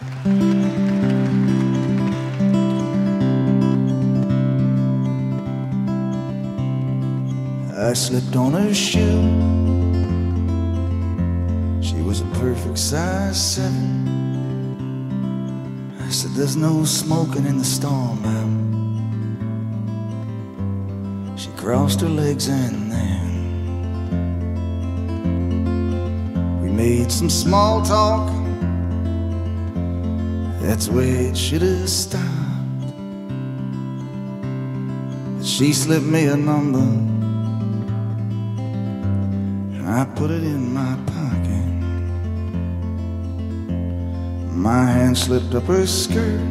I slipped on her shoe. She was a perfect size seven. I said, There's no smoking in the storm, ma'am. She crossed her legs and then we made some small talk. That's where it should have stopped. She slipped me a number. And I put it in my pocket. My hand slipped up her skirt.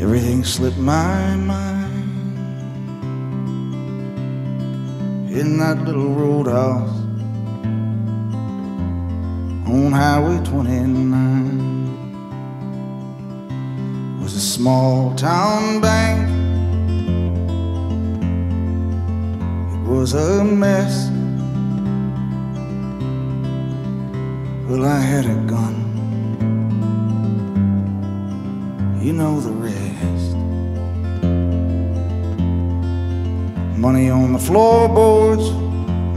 Everything slipped my mind. In that little roadhouse on Highway 29 was a small town bank. It was a mess. Well, I had a gun. You know the rest. Money on the floorboards.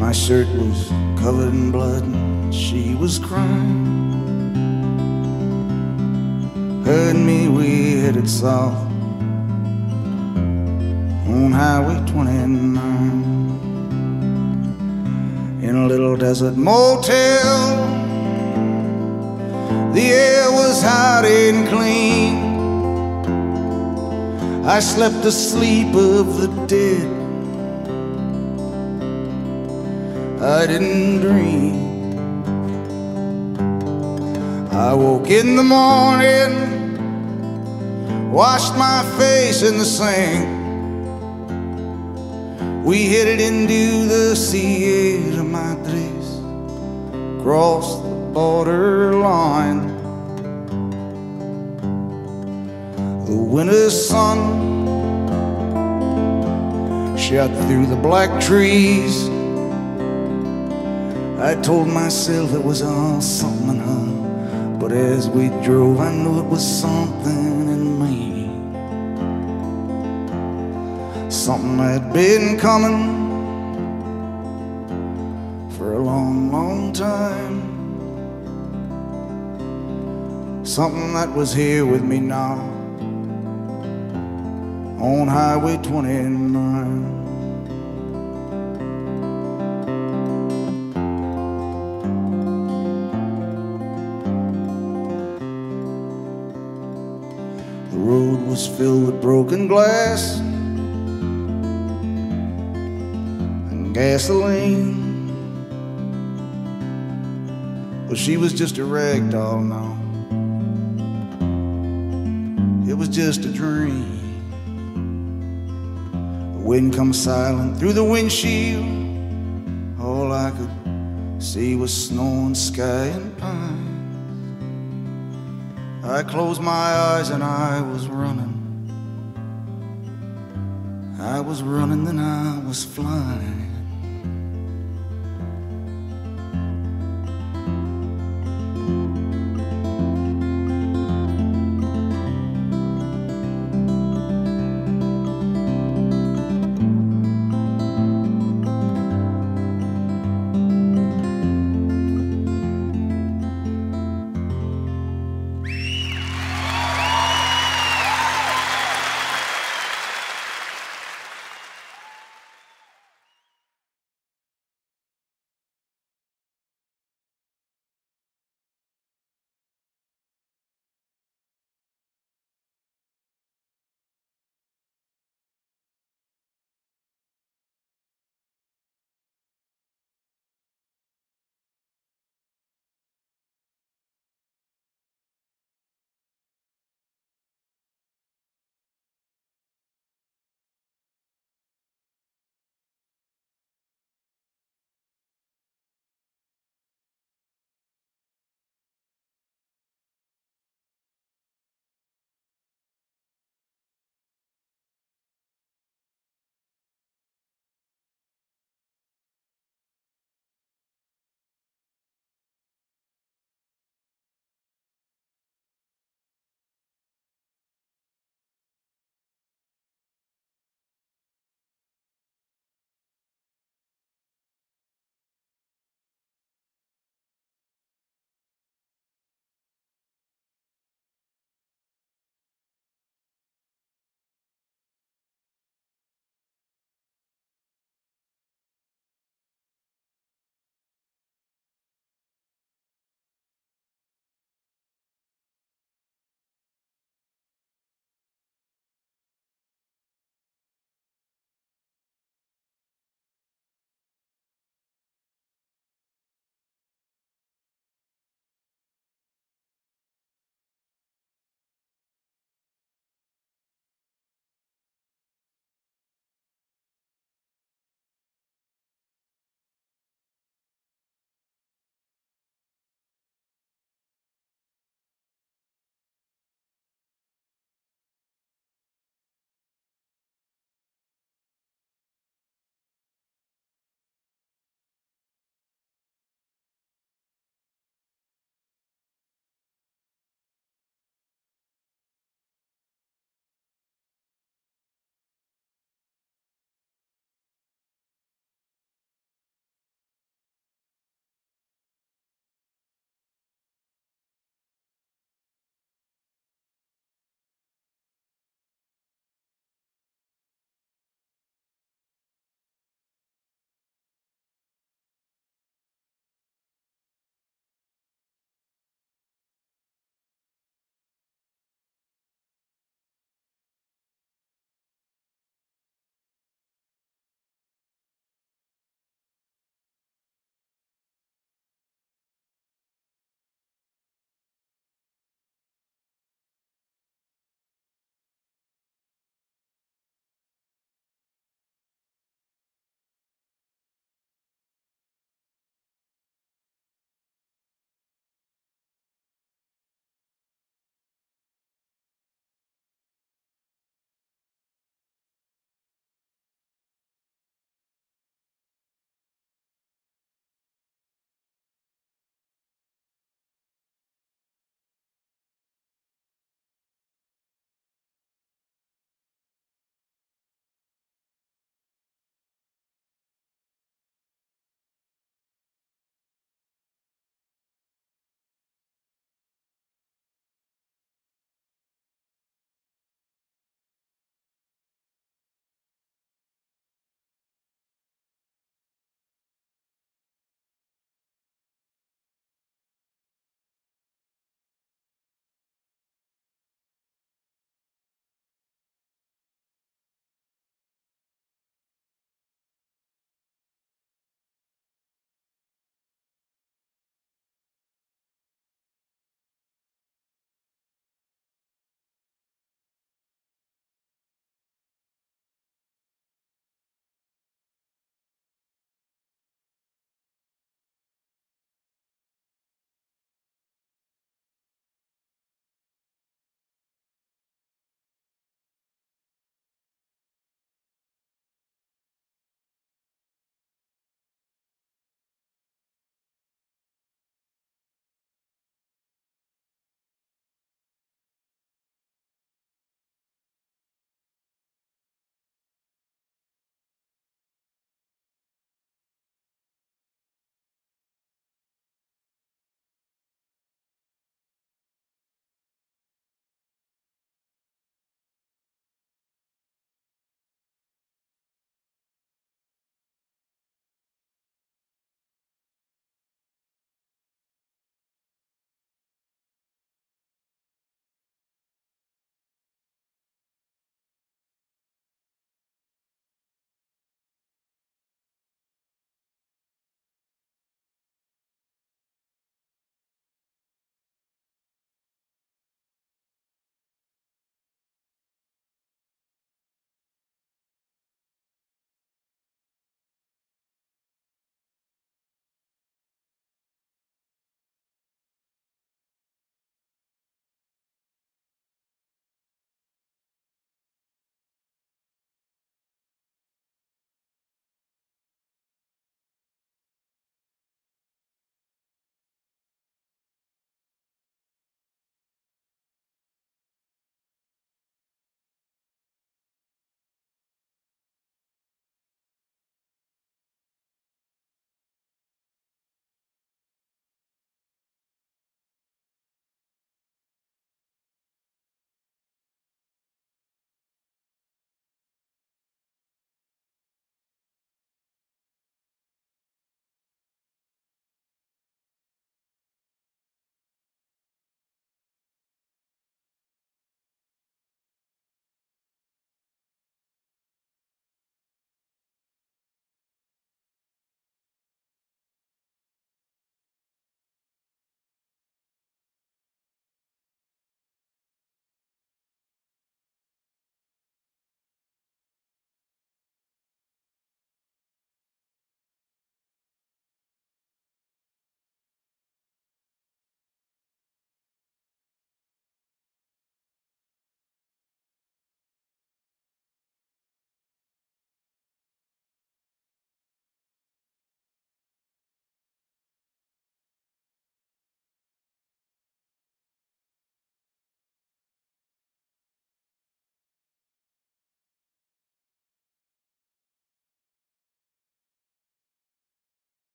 My shirt was covered in blood. She was crying. Heard me, we headed south on Highway 29 in a little desert motel. The air was hot and clean. I slept the sleep of the dead. I didn't dream. I woke in the morning, washed my face in the sink. We headed into the Sierra Madres, crossed the border line. The winter sun shot through the black trees. I told myself it was all something, huh? But as we drove, I knew it was something in me something had been coming for a long, long time. Something that was here with me now on Highway 29. Was filled with broken glass and gasoline. Well, she was just a rag doll now. It was just a dream. The wind comes silent through the windshield. All I could see was snow and sky and pine. I closed my eyes and I was running. I was running, then I was flying.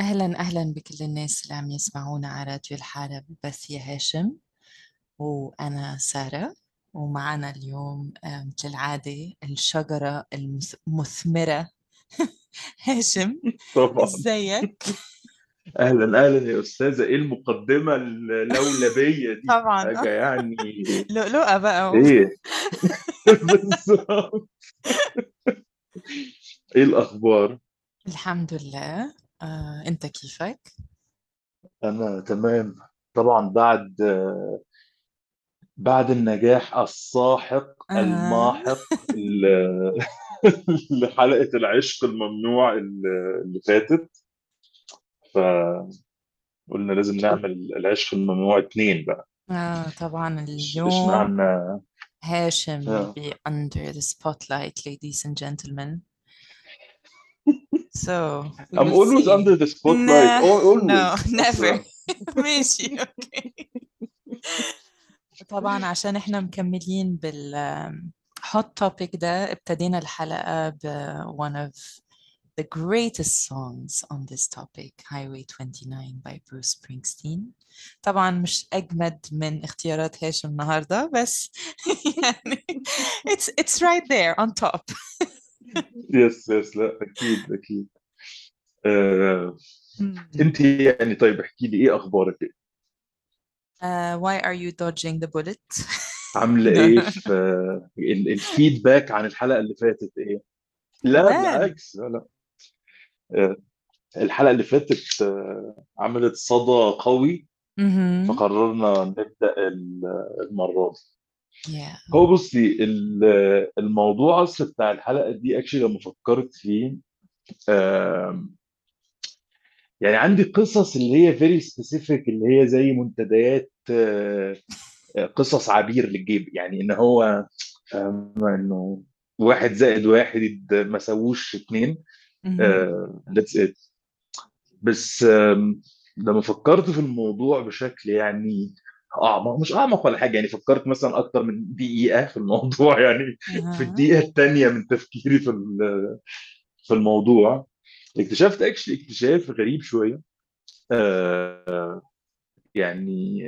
أهلا أهلا بكل الناس اللي عم يسمعونا على راديو الحارة ببث يا هاشم وأنا سارة ومعنا اليوم مثل العادة الشجرة المثمرة هاشم طبعا. إزيك؟ أهلا أهلا يا أستاذة. إيه المقدمة اللولبية دي؟ طبعا. حاجة يعني لؤلؤة بقى إيه. بالظبط. إيه الأخبار؟ الحمد لله. آه، أنت كيفك؟ أنا تمام طبعا بعد بعد النجاح الساحق آه. الماحق ل- لحلقة العشق الممنوع اللي اللي فاتت فقلنا لازم نعمل العشق الممنوع اتنين بقى آه طبعا اليوم اشمعنى هاشم آه. be under the spotlight ladies and gentlemen so we I'm will always see under the spotlight Nah, Al- always no never أصلاً. ماشي اوكي طبعا عشان احنا مكملين بال hot topic ده ابتدينا الحلقة ب one of the greatest songs on this topic Highway 29 by Bruce Springsteen طبعا مش أجمد من اختيارات هاشم النهاردة بس يعني it's, it's right there on top يس يس لا أكيد أكيد. آه،. أنت يعني طيب احكي لي إيه أخبارك؟ Uh, why are you dodging the bullet? عاملة إيه في آه، ال- الفيدباك عن الحلقة اللي فاتت؟ إيه؟ لا بالعكس لا لا. آه، الحلقة اللي فاتت آه، عملت صدى قوي. فقررنا نبدأ ال- المرة دي. Yeah. هو بصي ال- الموضوع أصلا بتاع الحلقة دي actually لما فكرت فيه يعني عندي قصص اللي هي very specific اللي هي زي منتديات آه، قصص عبير للجيب يعني إن هو إنه واحد زائد واحد ما يساووش اتنين مهم. that's it بس لما فكرت في الموضوع بشكل يعني أعمق مش أعمق ولا حاجة يعني فكرت مثلا أكتر من دقيقة في الموضوع يعني في. الدقيقة الثانية من تفكيري في في الموضوع. اكتشفت actually اكتشاف غريب شوية. آه، يعني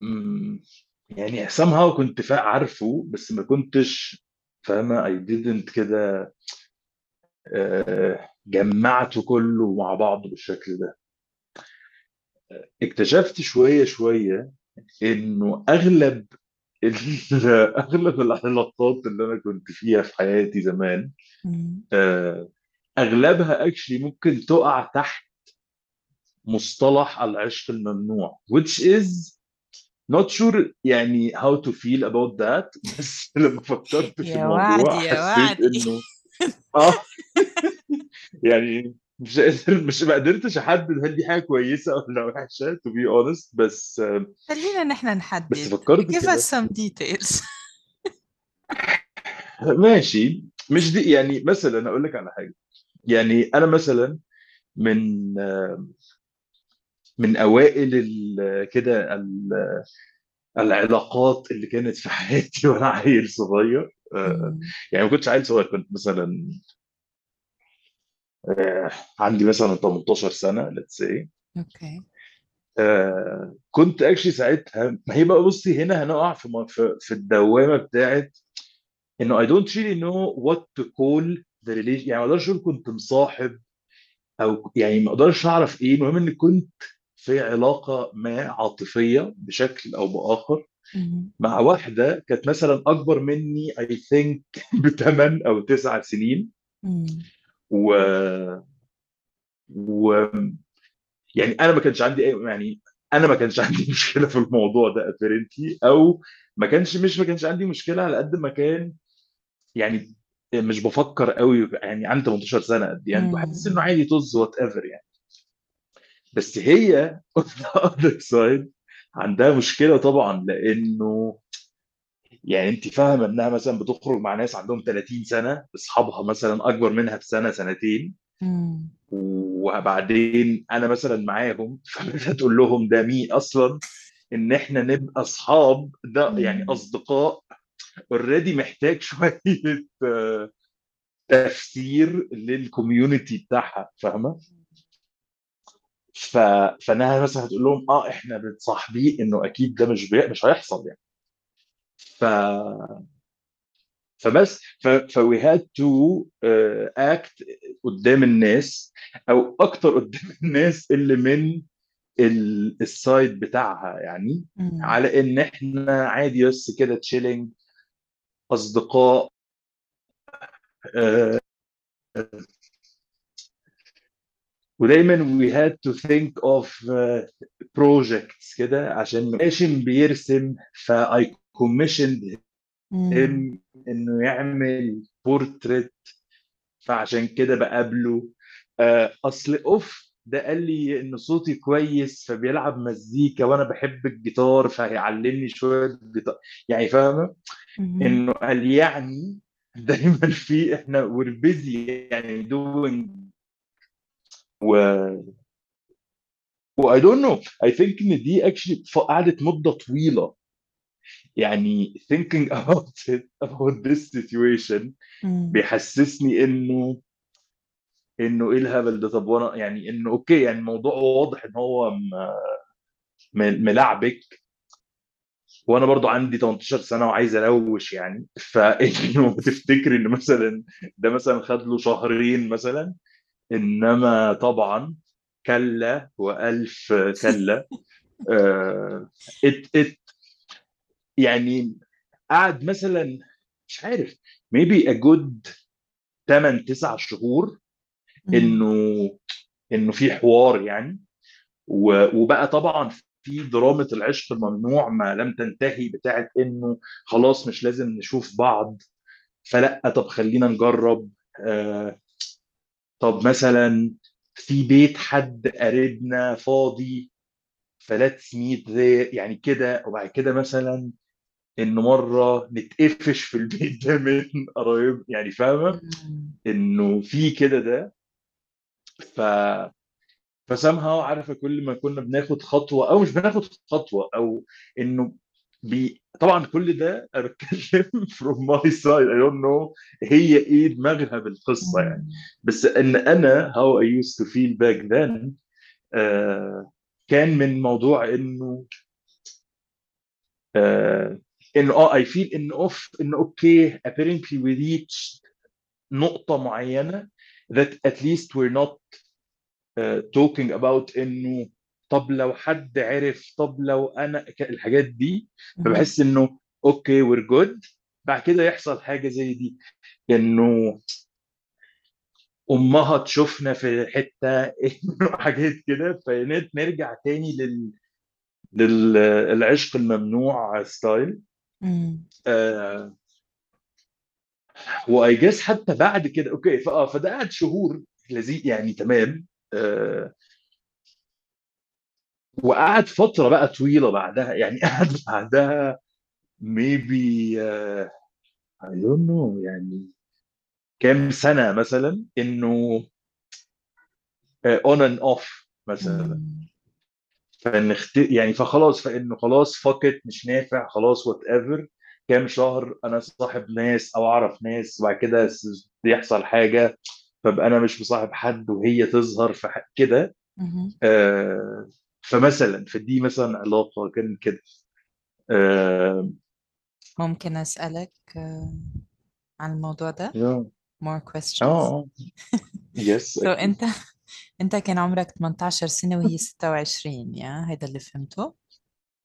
مم، يعني somehow كنت عارفه بس ما كنتش فاهمة I didn't كده آه، جمعته كله مع بعض بالشكل ده. اكتشفت شوية شوية إنه أغلب أغلب العلاقات اللي أنا كنت فيها في حياتي زمان. آه، أغلبها اكشلي ممكن تقع تحت مصطلح العشق الممنوع which is not sure يعني how to feel about that بس لما فكرت في الموضوع حسيت إنه آه يعني مش قادر مش ما قدرتش أحدد هل دي حاجة كويسة ولا وحشة to be honest بس خلينا نحن بس نحدد. فكرت give us some details. ماشي. مش دي يعني مثلا أقول لك على حاجة. يعني أنا مثلا من من أوائل كده ال- العلاقات اللي كانت في حياتي وأنا عيل صغير. آه،. يعني ما كنتش عيل صغير كنت مثلا آه، عندي مثلا 18 سنة let's say okay آه، كنت actually ساعتها ما هي بقى بصي هنا هنقع في في في الدوامة بتاعت إنه I don't really know what to call the relation يعني ما أقدرش أقول كنت مصاحب أو يعني ما أقدرش أعرف إيه المهم إني كنت في علاقة ما عاطفية بشكل أو بآخر. مع واحدة كانت مثلا أكبر مني I think بثمان أو تسع سنين. و و يعني أنا ما كانش عندي يعني أنا ما كانش عندي مشكلة في الموضوع ده apparently أو ما كانش مش ما كانش عندي مشكلة على قد ما كان يعني مش بفكر قوي يعني عندي 18 سنة قد يعني بحس إنه. عادي طز وات ايفر يعني بس هي the other side عندها مشكلة طبعا لأنه يعني انت فاهمه انها مثلا بتخرج مع ناس عندهم 30 سنة اصحابها مثلا أكبر منها بسنة سنتين. مم. وبعدين أنا مثلا معاهم فتقول لهم ده مين أصلا؟ إن إحنا نبقى أصحاب ده يعني. أصدقاء. already محتاج شوية آه، تفسير لل community بتاعها فاهمة؟ ف... فأنها مثلا هتقول لهم آه إحنا بنصاحبيه إنه أكيد ده مش بي... مش هيحصل يعني. ف فبس. ف ف we had to uh, act قدام الناس أو أكتر قدام الناس اللي من ال- ال side بتاعها يعني. مم. على إن إحنا عادي بس كده chilling أصدقاء. آه، ودايما we had to think of uh, projects كده عشان هاشم بيرسم. ف مم. him إنه يعمل بورتريت فعشان كده بقابله. آه، أصل أوف ده قال لي إن صوتي كويس فبيلعب مزيكا وأنا بحب الجيتار فهيعلمني شوية جيتار يعني فاهمة. إنه قال يعني دايما في إحنا we're busy يعني doing. و و I don't know. I think إن دي ف- قعدت مدة طويلة. يعني thinking about it about this situation مم. بيحسسني إنه إنه إيه الهبل ده؟ طب وأنا يعني إنه أوكي يعني الموضوع واضح إن هو ملعبك. وأنا برضو عندي 18 سنة وعايز أروش يعني. فإنه تفتكر إن مثلا ده مثلا خد له شهرين مثلا. إنما طبعا كلا وألف كلا. آه ات ات يعني قعد مثلا مش عارف a good 8 9 شهور. إنه إنه في حوار يعني. وبقى طبعا في دراما العشق الممنوع ما لم تنتهي بتاعت إنه خلاص مش لازم نشوف بعض. فلأ طب خلينا نجرب آه طب مثلا في بيت حد قريبنا فاضي ف let's meet يعني كده. وبعد كده مثلا إنه مرة نتقفش في البيت ده من قرايب يعني فاهمة. إنه في كده ده ف ف somehow عارفة كل ما كنا بناخد خطوة أو مش بناخد خطوة أو إنه بي طبعا كل ده أنا بتكلم from my side I don't know هي إيه دماغها بالقصة يعني. بس إن أنا I used to feel back then آه كان من موضوع إنه آه انه آه I feel انه اوف انه okay apparently we reached نقطة معينة that at least we're not uh, talking about إنه طب لو حد عرف طب لو أنا الحاجات دي. فبحس إنه okay we're good بعد كده يحصل حاجة زي دي. إنه أمها تشوفنا في حتة حاجات كده. فنرجع تاني لل للعشق الممنوع style مم. آه Yeah, I guess حتى بعد كده أوكي فاه فده قعد شهور لذيذ يعني تمام. آه وقعد فترة بقى طويلة بعدها يعني قعد بعدها maybe uh, I don't know يعني كام سنة مثلا إنه uh, on and off مثلا. فنخت... يعني فخلاص فإنه خلاص فكت مش نافع خلاص whatever كام شهر أنا صاحب ناس أو أعرف ناس وبعد كده يحصل حاجة فابقى أنا مش مصاحب حد وهي تظهر في كده. آه فمثلا فدي مثلا علاقة كانت كده. آه ممكن أسألك آه، عن الموضوع ده؟ آه more questions. آه يس so أنت أنت كان عمرك 18 سنة وهي 26 يا هيدا اللي فهمته؟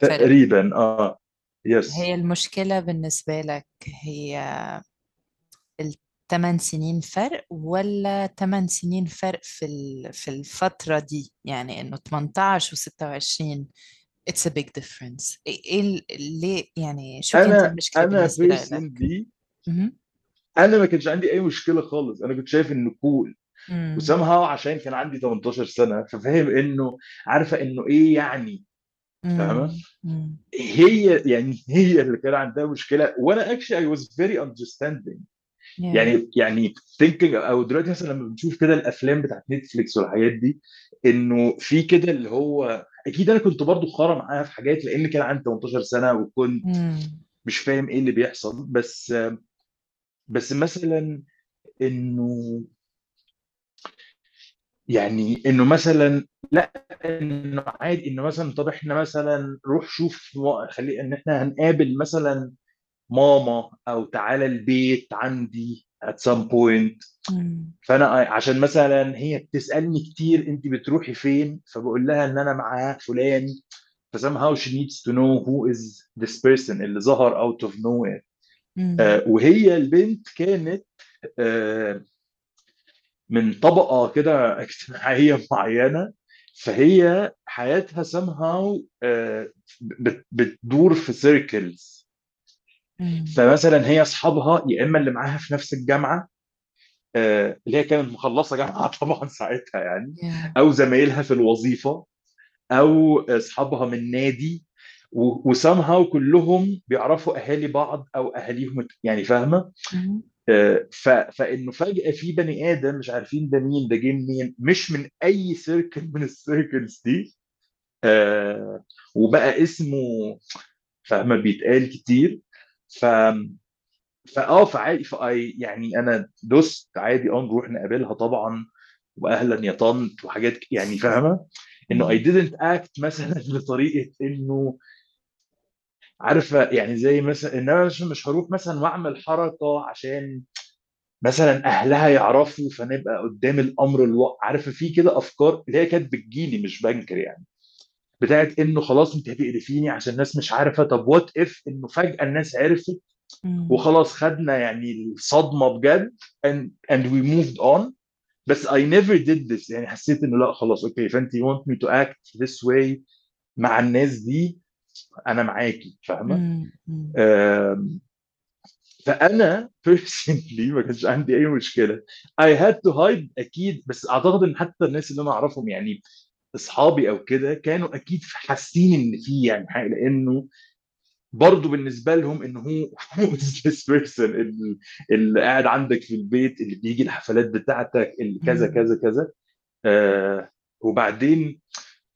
فرق تقريبا آه يس هي المشكلة بالنسبة لك هي الثمان سنين فرق ولا ثمان سنين فرق في في الفترة دي؟ يعني إنه 18 و 26 it's a big difference. إيه إيه ال- ليه؟ يعني شو كانت أنا المشكلة أنا بالنسبة لك؟ مهم. أنا ما كانش عندي أي مشكلة خالص. أنا كنت شايف انه كول مم. وسامها عشان كان عندي 18 سنة ففاهم إنه عارفة إنه إيه يعني فاهمة. هي يعني هي اللي كان عندها مشكلة وأنا I was very understanding Yeah. يعني يعني thinking أو دلوقتي مثلا لما بنشوف كده الأفلام بتاعت نتفليكس والحاجات دي إنه في كده اللي هو أكيد أنا كنت برضو خارة معاها في حاجات لأن كان عندي 18 سنة وكنت. مش فاهم إيه اللي بيحصل بس بس مثلا إنه يعني إنه مثلا لا إنه عادي إنه مثلا طب إحنا مثلا روح شوف خلي إن إحنا هنقابل مثلا ماما أو تعالى البيت عندي at some point مم. فأنا عشان مثلا هي بتسألني كتير انت بتروحي فين فبقول لها إن أنا مع فلان ف somehow she needs to know who is this person اللي ظهر out of nowhere. آه، وهي البنت كانت آه، من طبقة كده اجتماعية معينة فهي حياتها somehow آه، بت- بتدور في سيركلز. فمثلا هي أصحابها يا إما اللي معاها في نفس الجامعة آه، اللي هي كانت مخلصة جامعة طبعا ساعتها يعني. أو زمايلها في الوظيفة أو أصحابها من نادي و somehow كلهم بيعرفوا أهالي بعض أو أهاليهم يعني فاهمة فإنه فجأة في بني آدم مش عارفين ده مين ده جه منين مش من أي circle من ال circles دي آه، وبقى اسمه فاهمه بيتقال كتير ف فاه فعادي فأي يعني أنا دوست عادي آه نروح نقابلها طبعا واهلا يا طنط وحاجات يعني فاهمة إنه مم. didn't act مثلا بطريقه إنه عارفه يعني زي مثلا إن أنا مش هروح مثلا وأعمل حركة عشان مثلا أهلها يعرفوا فنبقى قدام الأمر الواقع عارفه في كده أفكار اللي هي كانت بتجيلي مش بنكر يعني. بتاعت إنه خلاص أنت هتقرفيني عشان الناس مش عارفة طب وات اف إنه فجأة الناس عرفت. وخلاص خدنا يعني الصدمة بجد and, and we moved on. بس I never did this يعني حسيت إنه لأ خلاص أوكي فأنت you want me to act this way مع الناس دي. أنا معاكي فاهمة؟ فأنا personally ما كانش عندي أي مشكلة. I had to hide أكيد بس أعتقد إن حتى الناس اللي أنا أعرفهم يعني أصحابي أو كده كانوا أكيد حاسين إن في يعني حاجة لأنه برضه بالنسبة لهم انه هو this person اللي, قاعد عندك في البيت اللي بيجي الحفلات بتاعتك اللي كذا. كذا كذا. آه وبعدين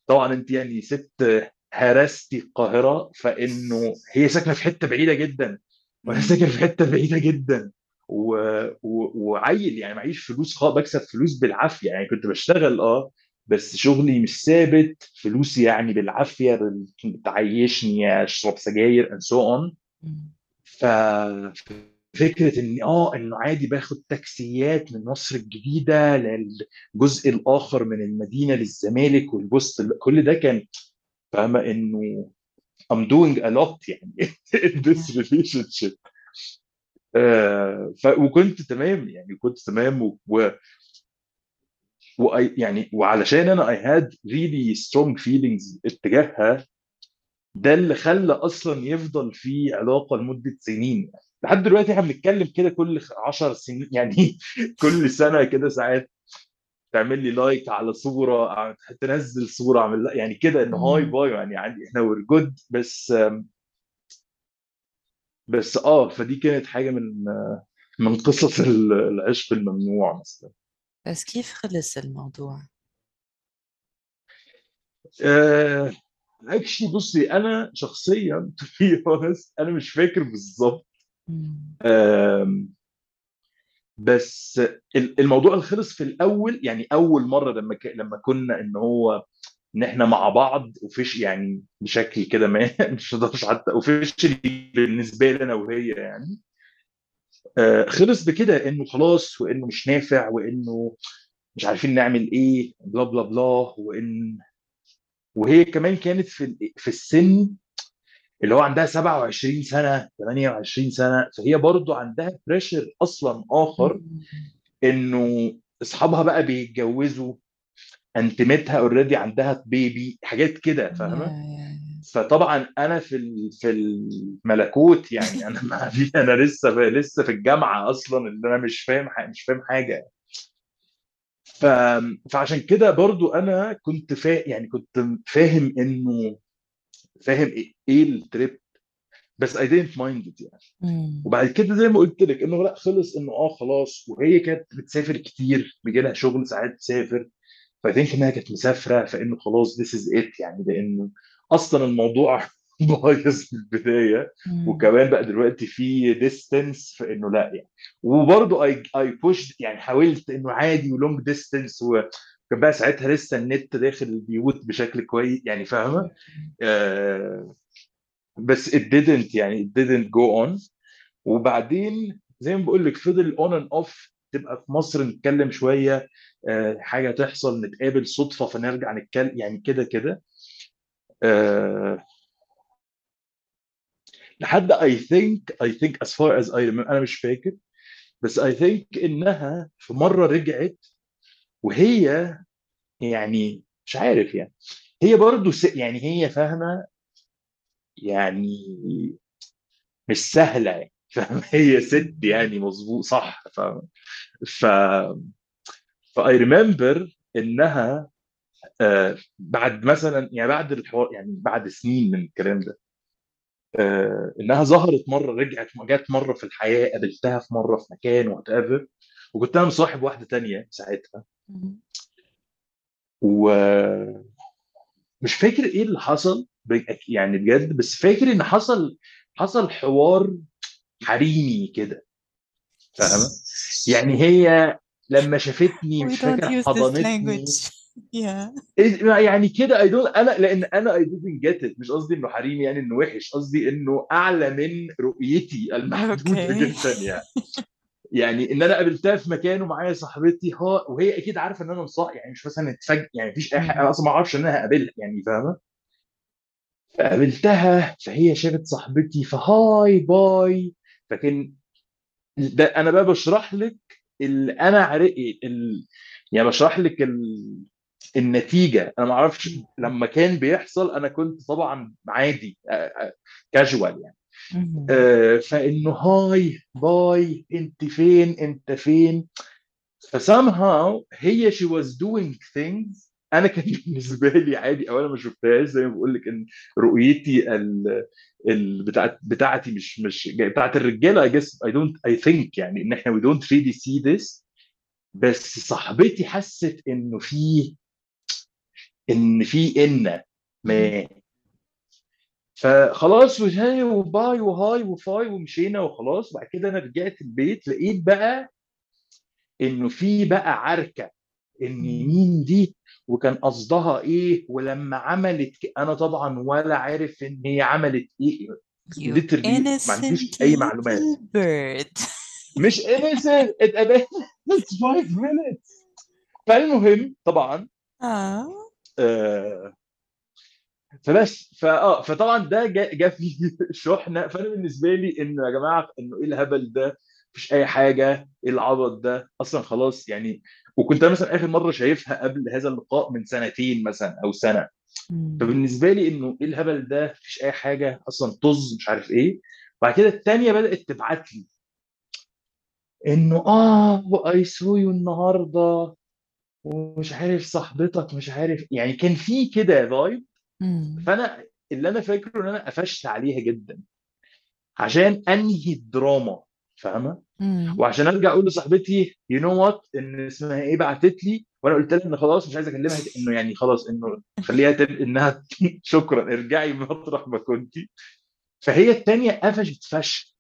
طبعا أنت يعني ست هرستي القاهرة فإنه هي ساكنة في حتة بعيدة جدا وأنا. ساكن في حتة بعيدة جدا و... و... وعيل يعني معيش فلوس خالص بكسب فلوس بالعافية يعني كنت بشتغل آه بس شغلي مش ثابت فلوسي يعني بالعافية بال- تعيشني أشرب سجاير and so on مم. ف فكره إن آه إنه عادي باخد تاكسيات من مصر الجديدة للجزء الآخر من المدينة للزمالك والبوست كل ده كان فاهمة إنه I'm doing a lot يعني in this relationship. آه ف... وكنت تمام يعني كنت تمام و... و... و... يعني وعلشان أنا I had really strong feelings اتجاهها ده اللي خلى أصلا يفضل في علاقة لمدة سنين. يعني. لحد دلوقتي إحنا بنتكلم كده كل 10 سنين يعني كل سنة كده ساعات. تعمل لي like على صورة تنزل صورة أعمل يعني كده إنه hi. Bye يعني عندي إحنا we're good بس بس آه فدي كانت حاجة من من قصص ال- العشق الممنوع مثلا بس كيف خلص الموضوع؟ آه actually بصي أنا شخصيا honest أنا مش فاكر بالظبط. بس ال- الموضوع خلص في الأول يعني أول مرة لما ك... لما كنا إن هو إن إحنا مع بعض وفيش يعني بشكل كده ما مش هقدرش حتى officially بالنسبة لي أنا وهي يعني. آه خلص بكده إنه خلاص وإنه مش نافع وإنه مش عارفين نعمل إيه blah blah blah وإن وهي كمان كانت في في السن اللي هو عندها 27 سنة 28 سنة. فهي برضو عندها pressure أصلا آخر. إنه أصحابها بقى بيتجوزوا أنتيمتها already عندها baby حاجات كده فاهمة؟ فطبعا أنا في في الملكوت يعني أنا ما في أنا لسه في لسه في الجامعة أصلا اللي أنا مش فاهم مش فاهم حاجة. ف... فعشان كده برضو أنا كنت فا... يعني كنت فاهم إنه فاهم إيه, إيه ال trip بس didn't mind it يعني. وبعد كده زي ما قلت لك إنه لا خلص إنه آه خلاص وهي كانت بتسافر كتير بيجي لها شغل ساعات تسافر ف think إنها كانت مسافرة فإنه خلاص this is it يعني لأنه أصلا الموضوع بايظ من البداية. وكمان بقى دلوقتي في distance فإنه لا يعني وبرضه I I push يعني حاولت إنه عادي و long distance كان بقى ساعتها لسه النت داخل البيوت بشكل كويس يعني فاهمة؟ آه بس it didn't يعني it didn't go on. وبعدين زي ما بقول لك فضل on and off تبقى في مصر نتكلم شوية آه حاجة تحصل نتقابل صدفة فنرجع نتكلم يعني كده كده. آه لحد I think I think as far as I remember أنا مش فاكر. بس I think إنها في مرة رجعت وهي يعني مش عارف يعني. هي برضو س... يعني هي فاهمة يعني مش سهلة يعني. فاهم هي ست يعني مظبوط صح ف ف I remember إنها آه بعد مثلا يعني بعد الحوار يعني بعد سنين من الكلام ده آه إنها ظهرت مرة رجعت جت مرة في الحياة قابلتها في مرة في مكان وات ايفر وكنت أنا مصاحب واحدة تانية ساعتها. و مش فاكر إيه اللي حصل يعني بجد بس فاكر ان حصل حصل حوار حريمي كده فاهمة يعني هي لما شافتني مش فاكر حضنتني. Yeah. إيه- يعني كده I don't أنا لأن أنا I didn't مش قصدي إنه حريمي يعني إنه وحش قصدي إنه أعلى من رؤيتي المحدودة Okay. جدا يعني يعني إن أنا قابلتها في مكان ومعايا صاحبتي ها وهي أكيد عارفة إن أنا مصاحب يعني مش مثلا اتفاجئ يعني مفيش أي حاجة أنا أصلا ما أعرفش إن أنا هقابلها يعني فاهمة؟ فقابلتها فهي شافت صاحبتي ف hi bye. فكان ده أنا بقى بشرح لك اللي أنا عارف ال... يعني بشرح لك ال... النتيجة. أنا ما أعرفش لما كان بيحصل أنا كنت طبعا عادي كاجوال يعني. آه، فإنه هاي باي أنت فين أنت فين. فسامهاو هي she was doing things. أنا كان بالنسبة لي عادي أو أنا ما شفتهاش. زي ما بقول لك إن رؤيتي ال بتاعت بتاعتي مش مش بتاعت الرجالة I guess I don't I think يعني إن إحنا we don't really see this. بس صاحبتي حست إنه في إن في إن ما فخلاص وهاي وباي وهاي وفاي ومشينا وخلاص. بعد كده أنا رجعت البيت لقيت بقى إنه في بقى عركة إن مين دي وكان قصدها إيه ولما عملت ك- أنا طبعا ولا عارف إن هي عملت إيه literally ما عنديش أي معلومات. Bird. مش innocent it it's five minutes. فالمهم طبعا Ah. آه فبس فاه فطبعا ده جا, جا فيه شحنة. فأنا بالنسبة لي انه يا جماعة إنه إيه الهبل ده؟ مفيش أي حاجة. إيه العبط ده؟ أصلا خلاص يعني. وكنت أنا مثلا آخر مرة شايفها قبل هذا اللقاء من سنتين مثلا أو سنة. فبالنسبة لي إنه إيه الهبل ده؟ مفيش أي حاجة. أصلا طز مش عارف إيه. بعد كده الثانية بدأت تبعت لي. إنه آه و I saw you النهارده. ومش عارف صاحبتك مش عارف. يعني كان في كده vibe فأنا اللي أنا فاكره إن أنا قفشت عليها جدا عشان أنهي الدراما فاهمة. وعشان أرجع أقول لصاحبتي you know what إن اسمها إيه بعتت لي. وأنا قلت لها إن خلاص مش عايز أكلمها إنه يعني خلاص إنه خليها تب... إنها شكرا ارجعي مطرح ما كنتي. فهي الثانية قفشت فشخ.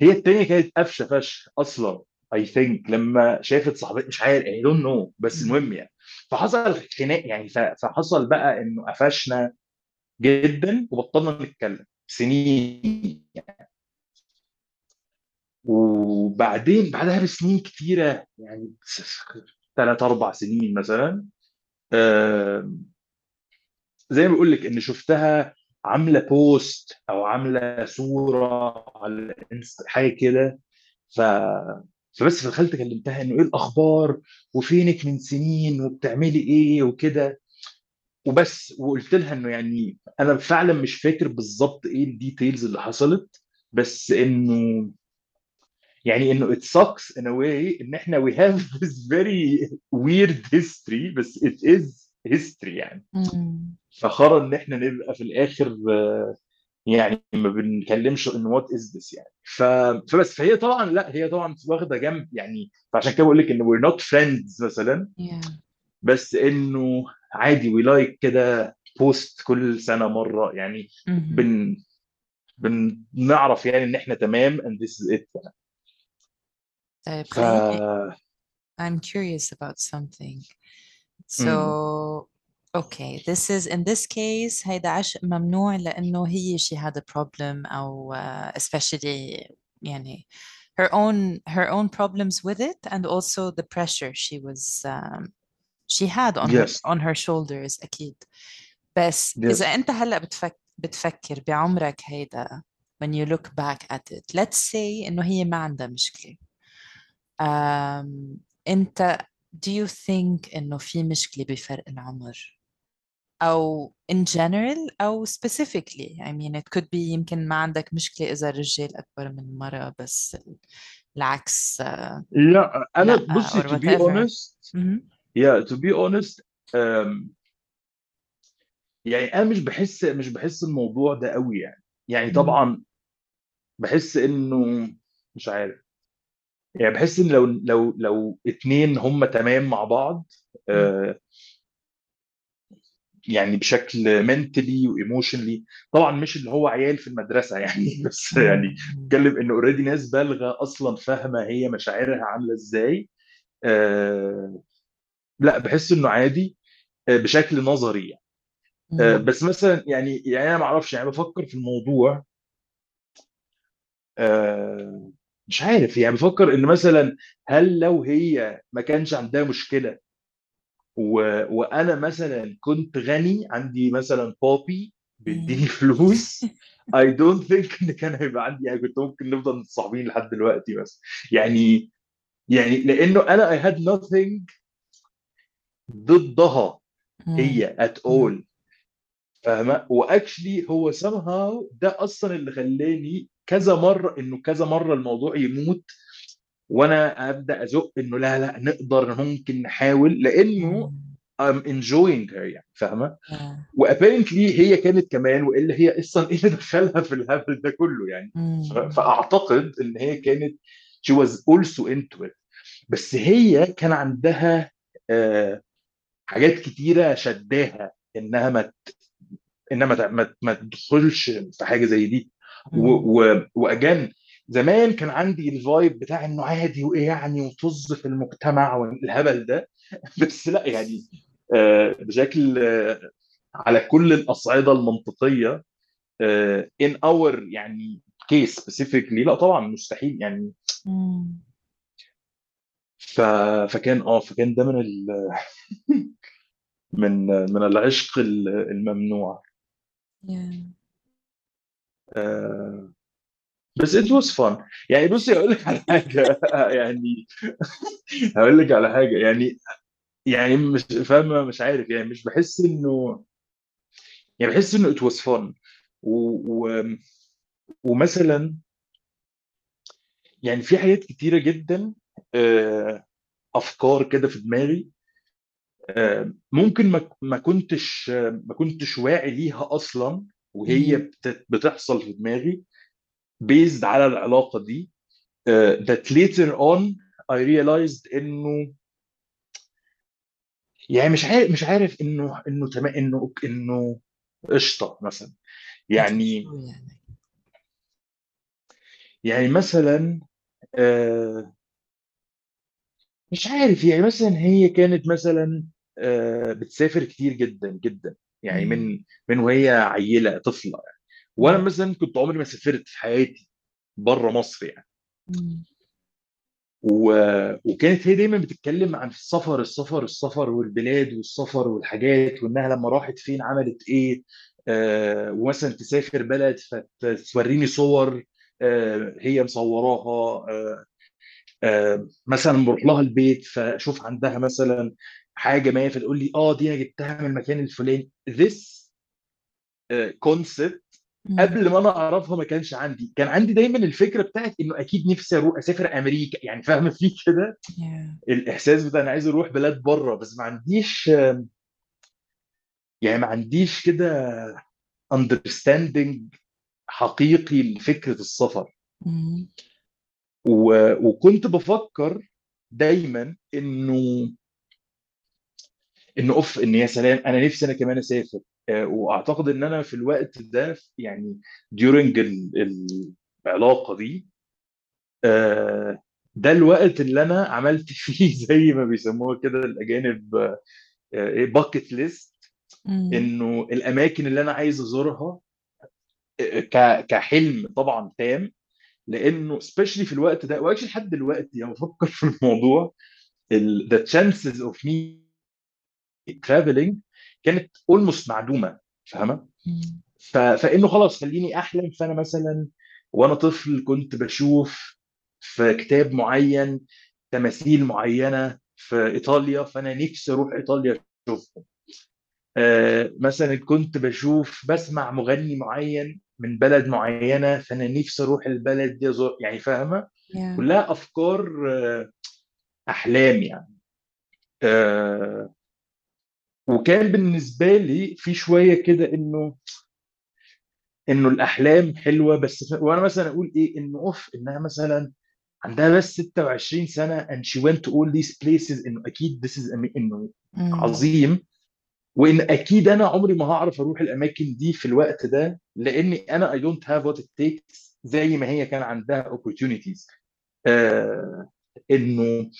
هي الثانية كانت قفشة فشخ أصلا I think لما شافت صاحبتي مش عارف I don't know بس المهم يعني. فحصل خناق يعني فحصل بقى إنه قفشنا جدا وبطلنا نتكلم سنين يعني. وبعدين بعدها بسنين كتيرة يعني ثلاث أربع سنين مثلا زي ما بقول لك إن شفتها عاملة post أو عاملة صورة على حاجة كده ف فبس فدخلت كلمتها إنه إيه الأخبار؟ وفينك من سنين؟ وبتعملي إيه؟ وكده. وبس وقلت لها إنه يعني أنا فعلا مش فاكر بالظبط إيه ال details اللي حصلت بس إنه يعني إنه it sucks in a way إن إحنا we have this very weird history بس it is history يعني. فخرا إن إحنا نبقى في الآخر يعني ما بنتكلمش إن what is this يعني ف... فبس فهي طبعا لا هي طبعا واخدة جنب يعني فعشان كده بقول لك إن we're not friends مثلا Yeah. بس إنه عادي we like كده post كل سنة مرة يعني Mhm. بن بنعرف يعني إن إحنا تمام and this is it يعني طيب ف I'm curious about something. So, امم okay, this is in this case هيدا عشق ممنوع لأنه هي she had a problem أو uh, especially يعني her own her own problems with it and also the pressure she was um, she had on her yes on her shoulders أكيد بس إذا yes أنت هلأ بتفك بتفكر بعمرك هيدا when you look back at it let's say إنه هي ما عندها مشكلة um, أنت do you think إنه في مشكلة بفرق العمر أو in general أو specifically I mean it could be يمكن ما عندك مشكلة إذا الرجال أكبر من المرأة بس العكس لا أنا لا بصي to be honest مهم. yeah to be honest um, يعني أنا مش بحس مش بحس الموضوع ده قوي يعني يعني مم. طبعا بحس إنه مش عارف يعني بحس إن لو لو لو اتنين هم تمام مع بعض مم. آه، يعني بشكل mentally و emotionally طبعا مش اللي هو عيال في المدرسة يعني بس يعني. بتكلم إنه already ناس بالغة أصلا فاهمة هي مشاعرها عاملة إزاي آه لا بحس إنه عادي آه بشكل نظري يعني. آه. بس مثلا يعني يعني أنا ما أعرفش يعني بفكر في الموضوع آه مش عارف يعني بفكر إن مثلا هل لو هي ما كانش عندها مشكلة و... وأنا مثلا كنت غني عندي مثلا بابي بيديني. فلوس I don't think إن كان هيبقى عندي يعني كنت ممكن نفضل متصاحبين لحد دلوقتي بس يعني يعني لأنه أنا I had nothing ضدها. هي مم. all فاهمة واكشلي هو somehow ده أصلا اللي خلاني كذا مرة إنه كذا مرة الموضوع يموت وأنا ابدا ازق انه لا لا نقدر ممكن نحاول لأنه. I'm enjoying her يعني فاهمة Yeah. وابيرنتلي هي كانت كمان والا هي أصلا إيه اللي دخلها في الهبل ده كله يعني. فأعتقد إن هي كانت she was also into it بس هي كان عندها آه، حاجات كتيرة شداها إنها ما إنها ما ما تدخلش في حاجة زي دي. واجان زمان كان عندي الفايب بتاع إنه عادي وايه يعني وطز في المجتمع والهبل ده بس لا يعني آه، بشكل آه، على كل الأصعدة المنطقية آه، in our يعني كيس specifically لا طبعا مستحيل يعني. ف... فكان آه فكان ده من ال... من من العشق ال- الممنوع Yeah. آه، بس it was fun. يعني بصي أقول لك على حاجة. يعني هقول لك على حاجة. يعني يعني مش فاهمة؟ مش عارف. يعني مش بحس إنه يعني بحس إنه it was fun. و... و... ومثلا يعني في حاجات كتيرة جدا آه، أفكار كده في دماغي آه، ممكن ما كنتش آه، ما كنتش واعي ليها أصلا وهي بتحصل في دماغي. Based على العلاقة دي آه، that later on I realized إنه يعني مش عارف مش عارف انه إنه تمام انه إنه قشطة مثلا. مثل يعني يعني. يعني مثلا آه، مش عارف يعني مثلا هي كانت مثلا آه، بتسافر كتير جدا جدا. يعني. من من وهي عيلة طفلة وأنا. مثلا كنت عمري ما سافرت في حياتي بره مصر يعني مم. و... وكانت هي دايما بتتكلم عن السفر السفر السفر والبلاد والسفر والحاجات وإنها لما راحت فين عملت إيه آه ومثلا تسافر بلد فتوريني صور آه هي مصوراها آه آه مثلا بروح لها البيت فأشوف عندها مثلا حاجة ما فتقول لي آه دي أنا جبتها من المكان الفلاني this concept مم. قبل ما أنا اعرفها ما كانش عندي. كان عندي دايما الفكرة بتاعت إنه أكيد نفسي أروح أسافر أمريكا. يعني فاهمة في كده؟ Yeah. الإحساس بتاع أنا عايز أروح بلاد بره. بس ما عنديش يعني ما عنديش كده understanding حقيقي لفكرة السفر. و... وكنت بفكر دايما إنه إنه أوف إن يا سلام أنا نفسي أنا كمان أسافر. وأعتقد إن أنا في الوقت ده يعني during ال- العلاقة دي آه، ده الوقت اللي أنا عملت فيه زي ما بيسموها كده الأجانب آه، إيه bucket list مم. إنه الأماكن اللي أنا عايز أزورها آه، كحلم طبعا تام لإنه specially في الوقت ده و actually لحد دلوقتي لما بفكر في الموضوع ال- the chances of me traveling كانت almost معدومة فاهمة؟ فإنه خلاص خليني أحلم فأنا مثلا وأنا طفل كنت بشوف في كتاب معين تماثيل معينة في إيطاليا فأنا نفسي أروح إيطاليا أشوفهم آه مثلا كنت بشوف بسمع مغني معين من بلد معينة فأنا نفسي أروح البلد دي أزور يعني فاهمة Yeah. كلها أفكار آه أحلام يعني آه وكان بالنسبة لي في شوية كده إنه إنه الأحلام حلوة بس. وأنا مثلا أقول إيه إنه أوف إنها مثلا عندها بس 26 سنة and she went to all these places إنه أكيد this is am- إنه مم. عظيم وإن أكيد أنا عمري ما هعرف أروح الأماكن دي في الوقت ده لأني أنا I don't have what it takes زي ما هي كان عندها opportunities آه إنه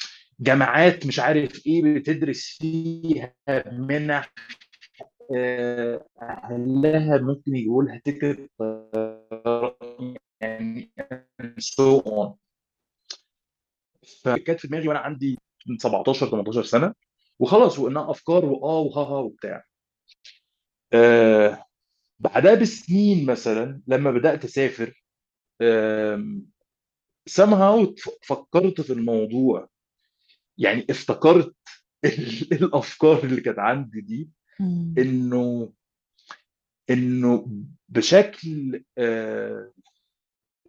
جامعات مش عارف إيه بتدرس فيها منح آه، أهلها ممكن يجيبوا لها تيكت يعني so on فكانت في دماغي وأنا عندي من 17 18 سنة وخلاص وانها أفكار وآه وها وبتاع. آه بعدها بسنين مثلا لما بدأت أسافر somehow فكرت في الموضوع. يعني افتكرت ال- الأفكار اللي كانت عندي دي. إنه إنه بشكل آه،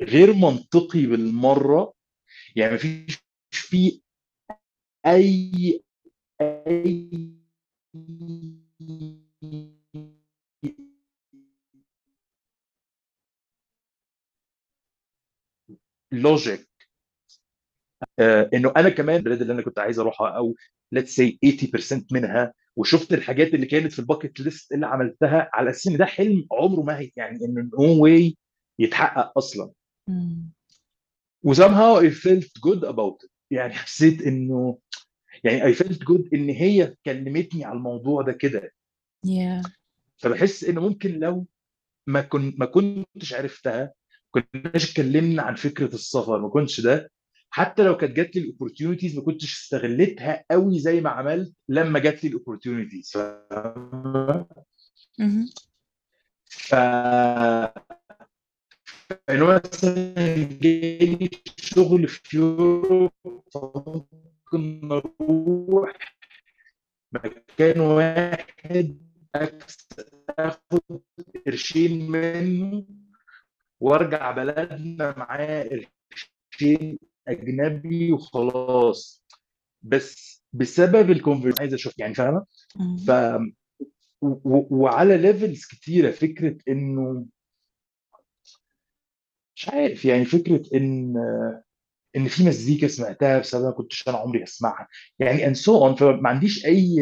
غير منطقي بالمرة يعني مفيش في أي أي logic إنه أنا كمان البلاد اللي أنا كنت عايز أروحها أو let's say 80% منها وشفت الحاجات اللي كانت في ال bucket list اللي عملتها على أساس إن ده حلم عمره ما هي يعني إنه no way يتحقق أصلا مم. و somehow I felt good about it يعني حسيت إنه يعني I felt good إن هي كلمتني على الموضوع ده كده Yeah. فبحس ان ممكن لو ما كنت ما كنتش عرفتها كناش اتكلمنا عن فكرة السفر ما كنتش ده حتى لو كانت جات لي ال opportunities ما كنتش استغلتها قوي زي ما عملت لما جات لي ال opportunities مهم. ف انه مثلا جالي شغل في يوروب فممكن أروح مكان واحد أخد قرشين منه وأرجع بلدنا معاه قرشين أجنبي وخلاص. بس بسبب الكونفرسيشن عايز أشوف يعني فاهمة. ف و- و- وعلى levels كتيرة فكرة إنه مش عارف يعني فكرة إن إن في مزيكا سمعتها بسبب ما كنتش أنا عمري أسمعها. يعني and so on فما عنديش أي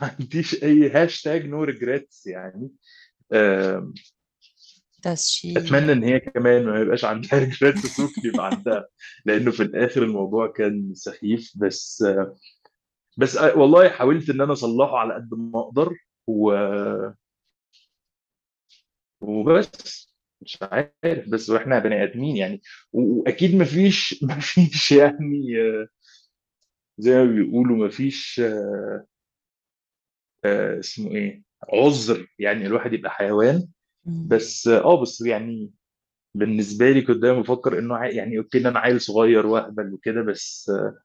ما عنديش أي hashtag no regrets يعني. She? أتمنى إن هي كمان ما يبقاش عندها regrets ممكن يبقى عندها لأنه في الآخر الموضوع كان سخيف. بس بس والله حاولت إن أنا أصلحه على قد ما أقدر و... وبس. مش عارف بس وإحنا بني آدمين يعني. وأكيد مفيش مفيش يعني آه، زي ما بيقولوا مفيش آه، آه، اسمه إيه عذر. يعني الواحد يبقى حيوان بس آه بس يعني بالنسبة لي كنت دايما بفكر إنه عا- يعني أوكي إن أنا عيل صغير وأهبل وكده بس آه،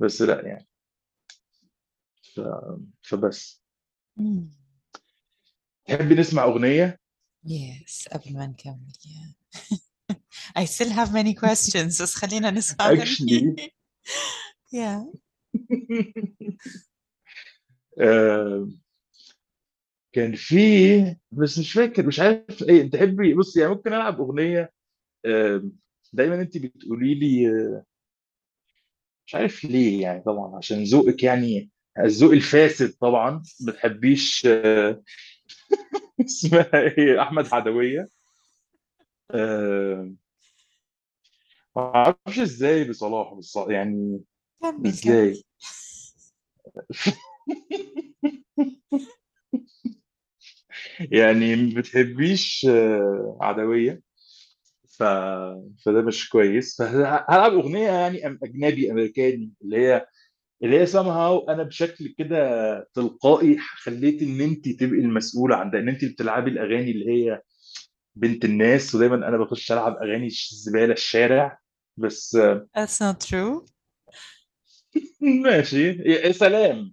بس لأ يعني ف... فبس. تحبي نسمع أغنية Yes قبل ما نكمل yeah. I still have many questions بس خلينا نسمع أغنية. Actually. yeah. آه، كان في بس مش فاكر مش عارف إيه تحبي بص يعني ممكن ألعب أغنية دايما انت بتقولي لي آه، مش عارف ليه يعني طبعا عشان ذوقك يعني الذوق الفاسد طبعا ما بتحبيش آه، اسمها إيه أحمد عدويه آه، ما أعرفش إزاي بصلاح بص يعني كمل كمل. إزاي؟ يعني ما بتحبيش آه، عدوية. ف... فده مش كويس. فهلعب أغنية يعني أم- أجنبي أمريكاني اللي هي اللي هي somehow أنا بشكل كده تلقائي خليت إن انت تبقي المسؤولة عن ده إن انت بتلعبي الأغاني اللي هي بنت الناس ودايما أنا بخش ألعب أغاني زبالة الشارع. بس آه، That's not true. ماشي. يا سلام.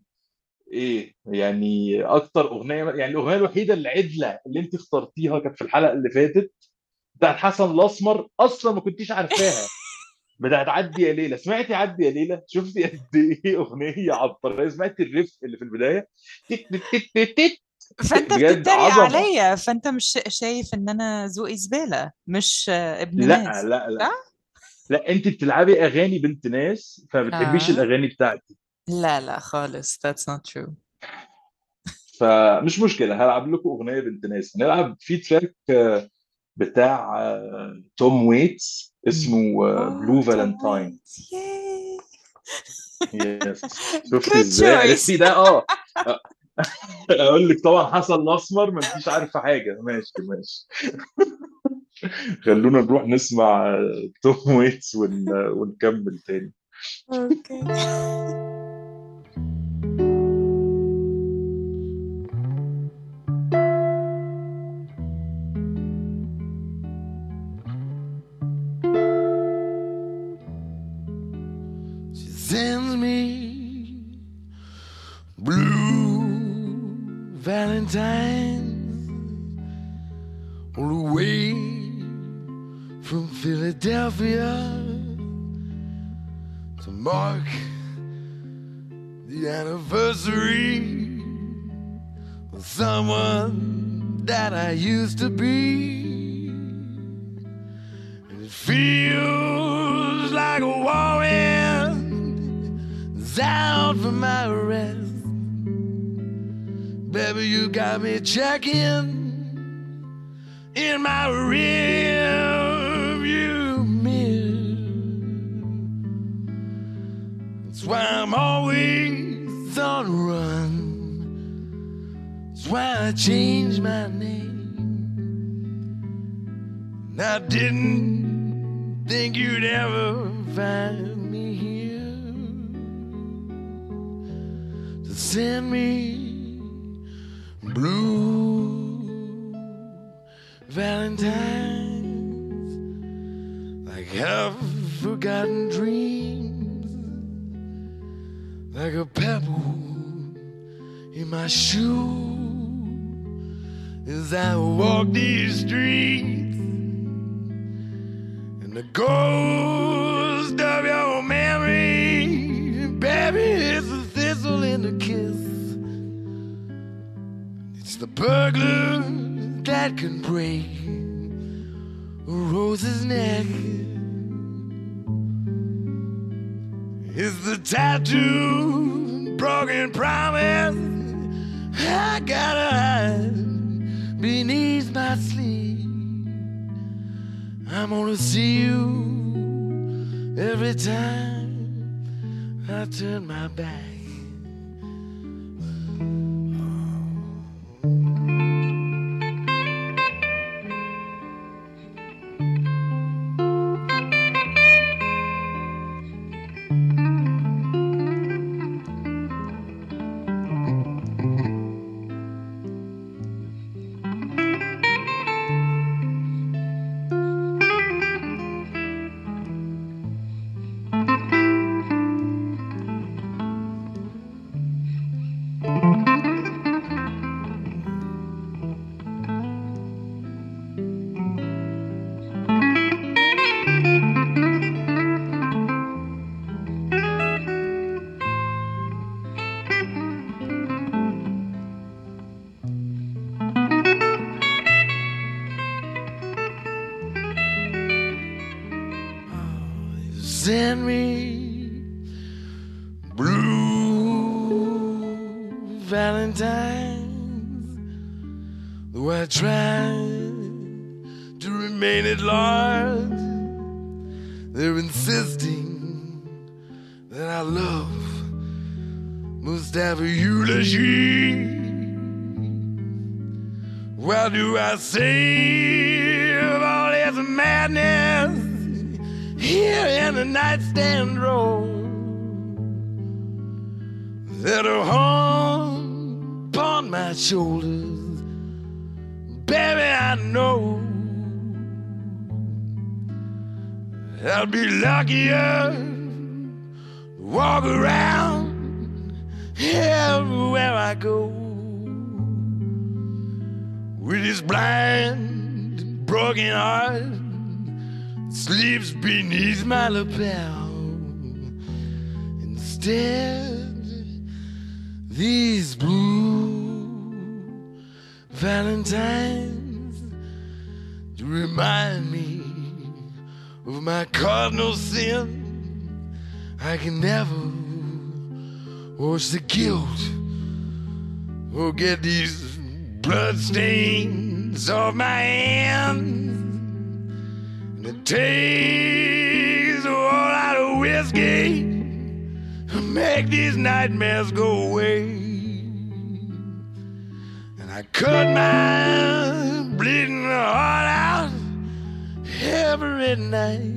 إيه يعني أكتر أغنية يعني الأغنية الوحيدة العدلة اللي أنت اخترتيها كانت في الحلقة اللي فاتت بتاعت حسن الأسمر أصلا ما كنتيش عارفاها. بتاعت عدي يا ليلى. سمعتي عدي يا ليلى؟ شفتي قد إيه أغنية عبقرية؟ سمعتي الريف اللي في البداية؟ تك تك تك تك فأنت بتتريق عليا. فأنت مش شا- شايف إن أنا ذوقي زبالة مش آه، ابن لا ناس. لا لا؟ لا أنت بتلعبي أغاني بنت ناس فما بتحبيش آه. الأغاني بتاعتي. لا لا خالص that's not true. فمش مشكلة هلعب لكم أغنية بنت ناس. هنلعب في تراك آه، بتاع آه، توم ويتس اسمه Blue Valentine yes شفتي good إزاي عرفتي ده؟ آه. أقول لك طبعا حسن الأسمر ما انتيش عارفه حاجة. ماشي ماشي. خلونا نروح نسمع آه، توم ويتس ون... ونكمل تاني. okay the anniversary of someone that I used to be. And it feels like a whirlwind is out for my rest. Baby, you got me checking in my rearview why I'm always on the run. That's why I changed my name. And I didn't think you'd ever find me here to send me blue valentines like half forgotten dreams, like a pebble in my shoe as I walk these streets. And the ghost of your memory, baby, it's a thistle in the kiss. It's the burglar that can break a rose's neck. It's the tattoo, broken promise. I gotta hide beneath my sleeve. I'm gonna see you every time I turn my back. Must have a eulogy. Why do I save all this madness here in the nightstand drawer that are hung upon my shoulders? Baby, I know I'll be luckier to walk around everywhere I go with his blind, broken heart sleeps beneath my lapel. Instead, these blue valentines to remind me of my cardinal sin. I can never wash the guilt or get these bloodstains off my hands. And it takes a whole lot of whiskey to make these nightmares go away. And I cut my bleeding heart out every night.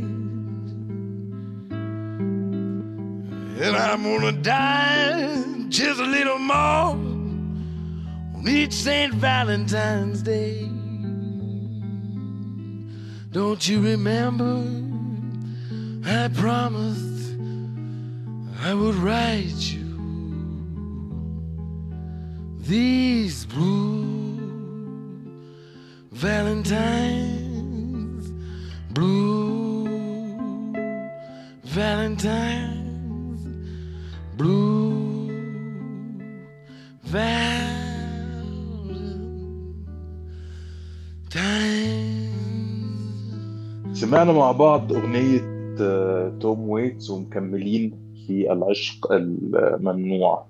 And I'm gonna die just a little more on each St. Valentine's Day. Don't you remember? I promised I would write you these blue Valentines, blue Valentines, blue. سمعنا مع بعض أغنية آه، توم ويتس ومكملين في العشق الممنوع.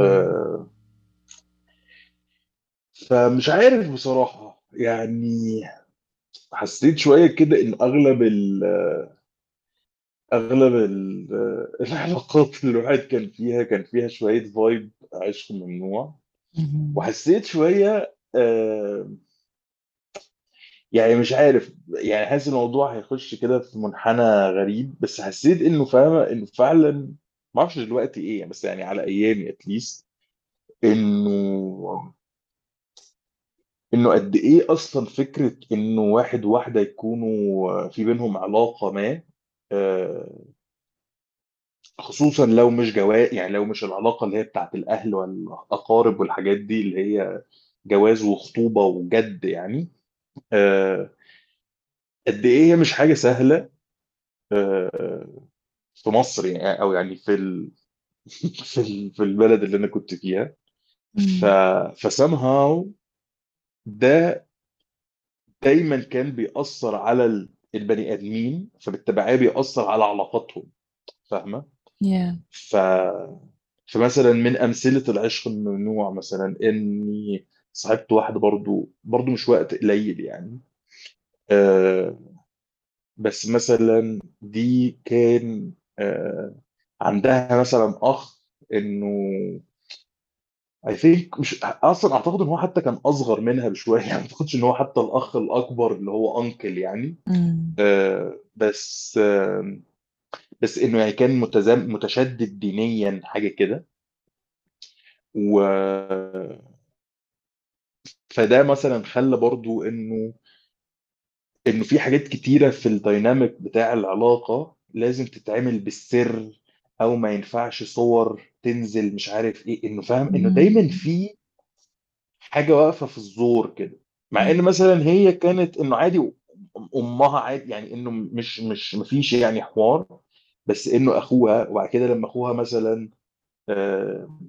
آه، فمش عارف بصراحة يعني حسيت شوية كده إن أغلب ال العلاقات اللي الواحد كان فيها كان فيها شوية فايب عشق ممنوع. وحسيت شوية آه، يعني مش عارف يعني حاسس الموضوع هيخش كده في منحنى غريب بس حسيت إنه فاهمة إنه فعلا ما أعرفش دلوقتي إيه بس يعني على أيامي اتليست إنه إنه قد إيه أصلا فكرة إنه واحد وواحدة يكونوا في بينهم علاقة ما خصوصا لو مش جواز يعني لو مش العلاقة اللي هي بتاعت الأهل والأقارب والحاجات دي اللي هي جواز وخطوبة وجد يعني آه، قد إيه هي مش حاجة سهلة آه، في مصر يعني أو يعني في ال... في ال... في البلد اللي أنا كنت فيها ف. فسامهاو ده دايما كان بيأثر على البني آدمين فبالتبعية بيأثر على علاقاتهم فاهمة Yeah. ف فمثلا من أمثلة العشق الممنوع مثلا إني صاحبت واحدة برضو برضو مش وقت قليل يعني آه، بس مثلا دي كان آه، عندها مثلا أخ إنه I think مش أصلا أعتقد إن هو حتى كان أصغر منها بشوية. يعني ما أعتقدش إن هو حتى الأخ الأكبر اللي هو انكل يعني. آه بس آه بس إنه يعني كان متزم متشدد دينيا حاجة كده. و فده مثلا خلى برضو إنه إنه في حاجات كتيرة في الديناميك بتاع العلاقة لازم تتعمل بالسر أو ما ينفعش صور. تنزل مش عارف إيه إنه فاهم إنه دايما. في حاجة واقفة في الزور كده مع إن. مثلا هي كانت إنه عادي أمها عادي يعني إنه مش مش مفيش يعني حوار بس إنه أخوها وبعد كده لما أخوها مثلا آه،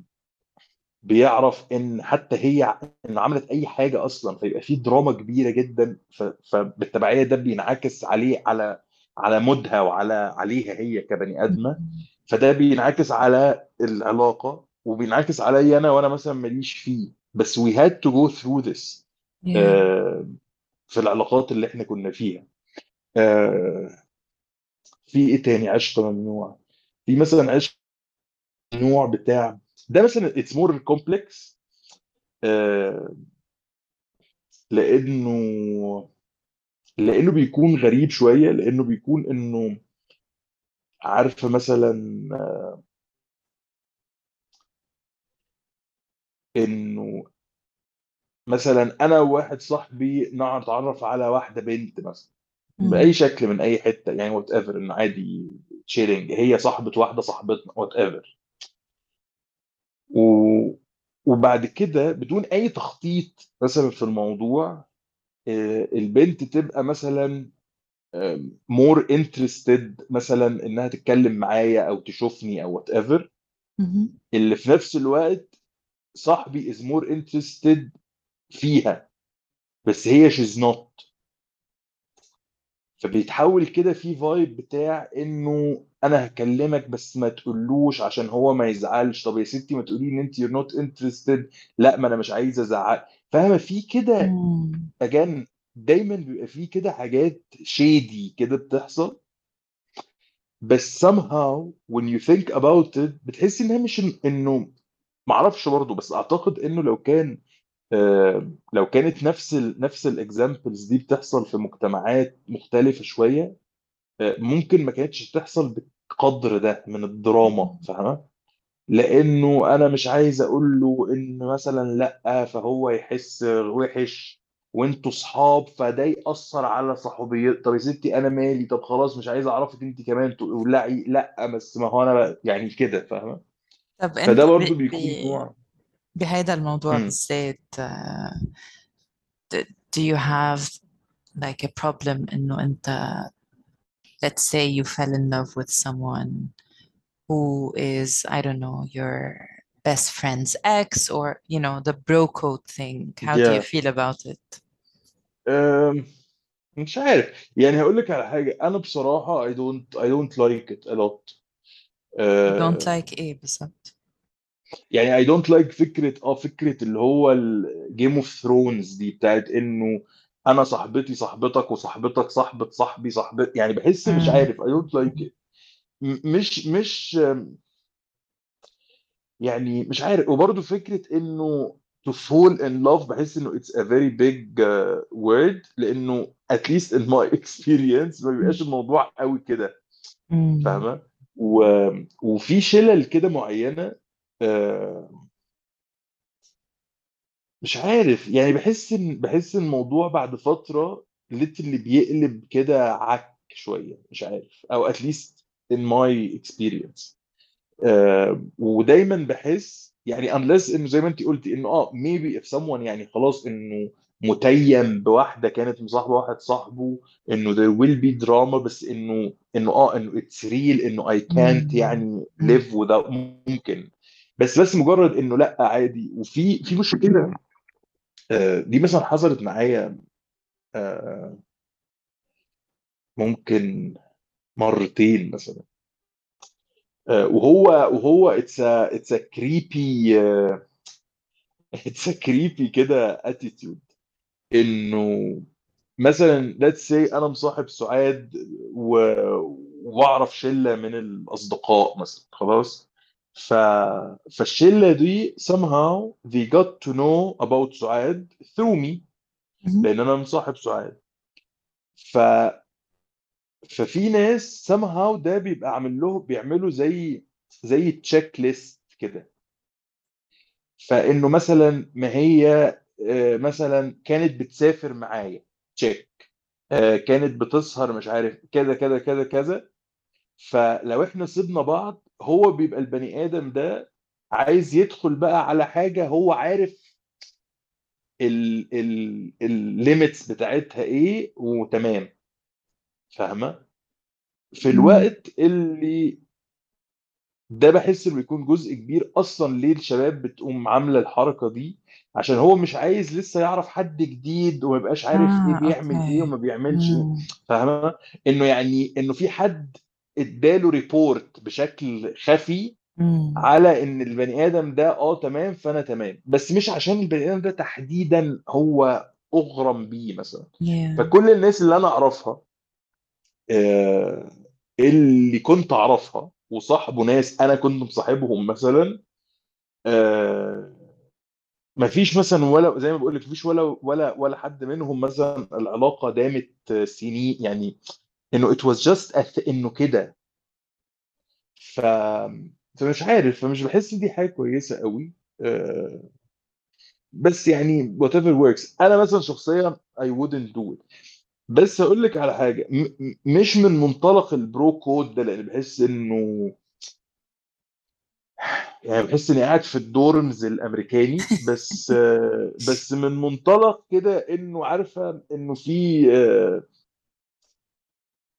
بيعرف إن حتى هي ان عملت أي حاجة أصلا فيبقى في دراما كبيرة جدا فبالتبعية ده بينعكس عليه على على مودها وعلى عليها هي كبني آدمة. فده بينعكس على العلاقة وبينعكس عليا أنا وأنا مثلا ماليش فيه. بس to go through this Yeah. آه، في العلاقات اللي إحنا كنا فيها. آه، في إيه تاني؟ عشق ممنوع. في مثلا عشق ممنوع بتاع ده مثلا it's more complex لأنه لأنه بيكون غريب شوية لأنه بيكون إنه عارفه مثلا إنه مثلا أنا وواحد صاحبي نتعرف على واحدة بنت مثلا. بأي شكل من أي حتة يعني whatever إنه عادي chilling هي صاحبة واحدة صاحبتنا whatever و... وبعد كده بدون أي تخطيط مثلا في الموضوع آه، البنت تبقى مثلا more interested مثلا إنها تتكلم معايا أو تشوفني أو whatever. اللي في نفس الوقت صاحبي is more interested فيها بس هي she's not فبيتحول كده في vibe بتاع إنه أنا هكلمك بس ما تقولوش عشان هو ما يزعلش. طب يا ستي ما تقولي إن أنت you're not interested. لا ما أنا مش عايزه أزعل. فاهمة؟ في كده. again دايما بيبقى في كده حاجات shady كده بتحصل بس somehow when you think about it بتحس إنها مش إنه معرفش برضه بس أعتقد إنه لو كان آه، لو كانت نفس ال نفس الاكزامبلز دي بتحصل في مجتمعات مختلفة شوية آه، ممكن ما كانتش تحصل بالقدر ده من الدراما فاهمة؟ لأنه أنا مش عايز أقول له إن مثلا لأ فهو يحس وحش وانتوا صحاب فده يأثر على صحوبيته طب يا ستي أنا مالي طب خلاص مش عايز أعرفك أنت كمان تقولعي لا بس ما هو أنا يعني كده فاهمة؟ طب أنت فده ب... برضو بيكون. نوع بهذا الموضوع. بالذات uh, do you have like a problem إنه أنت let's say you fell in love with someone who is I don't know your best friend's ex or you know the bro code thing how do you yeah. feel about it مش عارف. يعني هقول لك على حاجة. أنا بصراحة I don't I don't like it a lot. you don't أه، like إيه بالظبط؟ يعني I don't like فكرة آه فكرة اللي هو ال Game of Thrones دي بتاعت إنه أنا صاحبتي صاحبتك وصاحبتك صاحبة صاحبي صاحبت يعني بحس مش. عارف. I don't like it. م- مش مش يعني مش عارف. وبرضه فكرة إنه to fall in love بحس إنه it's a very big uh, word لأنه at least in my experience ما بيبقاش الموضوع قوي كده. مم. فاهمة؟ و... وفي شلل كده معينة آه، مش عارف. يعني بحس إن بحس الموضوع بعد فترة اللي بيقلب كده عك شوية مش عارف. أو at least in my experience. آه، ودايما بحس يعني unless إنه زي ما انت قلتي إنه آه maybe if someone يعني خلاص إنه متيم بواحدة كانت مصاحبة واحد صاحبه إنه there will be drama بس إنه إنه آه إنه it's real إنه I can't مم. يعني live without ممكن. بس بس مجرد إنه لأ عادي. وفي في مشكلة آه، دي مثلا حصلت معايا آه، ممكن مرتين مثلا. وهو وهو a creepy آه، it's a creepy كده attitude. إنه مثلا let's say أنا مصاحب سعاد و... وأعرف شلة من الأصدقاء مثلا خلاص؟ ف... فالشلة دي somehow they got to know about سعاد through me. لأن أنا مصاحب سعاد. ف ففي ناس somehow ده بيبقى عامل له بيعملوا زي زي تشيك ليست كده. فإنه مثلا ما هي آه، مثلا كانت بتسافر معايا check كانت بتسهر مش عارف كذا كذا كذا كذا. فلو إحنا سيبنا بعض هو بيبقى البني آدم ده عايز يدخل بقى على حاجة هو عارف ال limits بتاعتها إيه وتمام. فاهمة في. الوقت اللي ده بحس إنه بيكون جزء كبير أصلا ليه الشباب بتقوم عاملة الحركة دي عشان هو مش عايز لسه يعرف حد جديد وما يبقاش عارف إيه آه بيعمل إيه أوكي وما بيعملش إيه مم. فاهمة إنه يعني إنه في حد إداله report بشكل خفي مم. على إن البني آدم ده آه تمام فأنا تمام بس مش عشان البني آدم ده تحديدا هو أغرم بيه مثلا yeah فكل الناس اللي أنا أعرفها آه، اللي كنت أعرفها وصاحبه ناس أنا كنت مصاحبهم مثلا آه مفيش مثلا ولا زي ما بقول لك مفيش ولا ولا ولا حد منهم مثلا العلاقة دامت سنين يعني إنه just a th- إنه كده. ف فمش عارف فمش بحس دي حاجة كويسة قوي آه، بس يعني whatever works. أنا مثلا شخصيا I wouldn't do it. بس أقول لك على حاجة. م- م- مش من منطلق ال bro code ده لأن بحس إنه يعني بحس إني قاعد في ال dorms الأمريكاني. بس آه، بس من منطلق كده إنه عارفة إنه في آه،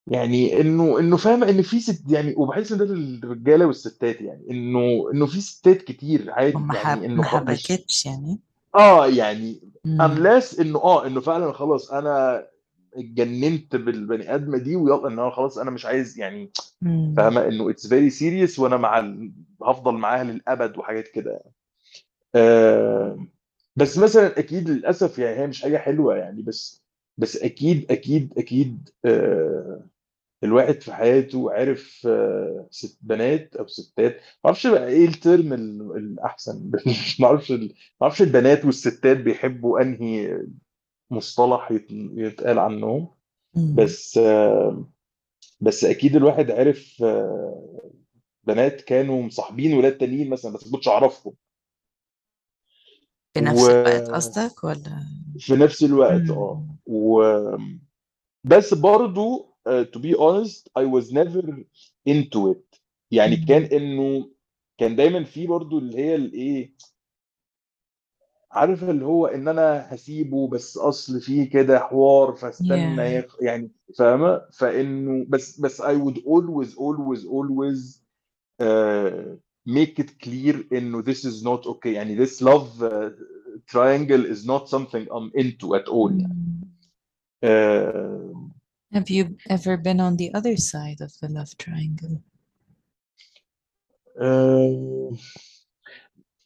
يعني إنه إنه فاهمة إن في ست يعني وبحس إن ده للرجالة والستات يعني إنه إنه في ستات كتير عادي يعني إنه ما حبكتش يعني. آه يعني unless إنه آه إنه فعلا خلاص أنا اتجننت بالبني ادمه دي ويلا إن أنا خلاص أنا مش عايز يعني. فاهمة إنه it's very serious وأنا مع ال... هفضل معاها للأبد وحاجات كده يعني. آه بس مثلا أكيد للأسف يعني هي مش حاجة حلوة يعني بس بس أكيد أكيد أكيد آه الواحد في حياته عرف آه، ست بنات أو ستات ما أعرفش بقى إيه ال term ال- الأحسن ما أعرفش ما أعرفش البنات والستات بيحبوا أنهي مصطلح يت- يتقال عنهم. بس بس أكيد الواحد عرف بنات كانوا مصاحبين ولاد تانيين مثلا بس ما كنتش أعرفهم بنفس الوقت قصدك ولا وفي نفس الوقت آه. و بس برضو uh, to be honest I was never into it يعني كان. إنه كان دايما في برضو اللي هي الإيه عارف اللي هو ان أنا هسيبه بس اصل فيه كده حوار فاستنى yeah يخ... يعني فاهمه فانه بس بس I would always always always uh, make it clear انه this is not okay يعني this love uh, triangle is not something I'm into at all يعني uh, Have you ever been on the other side of the love triangle? uh,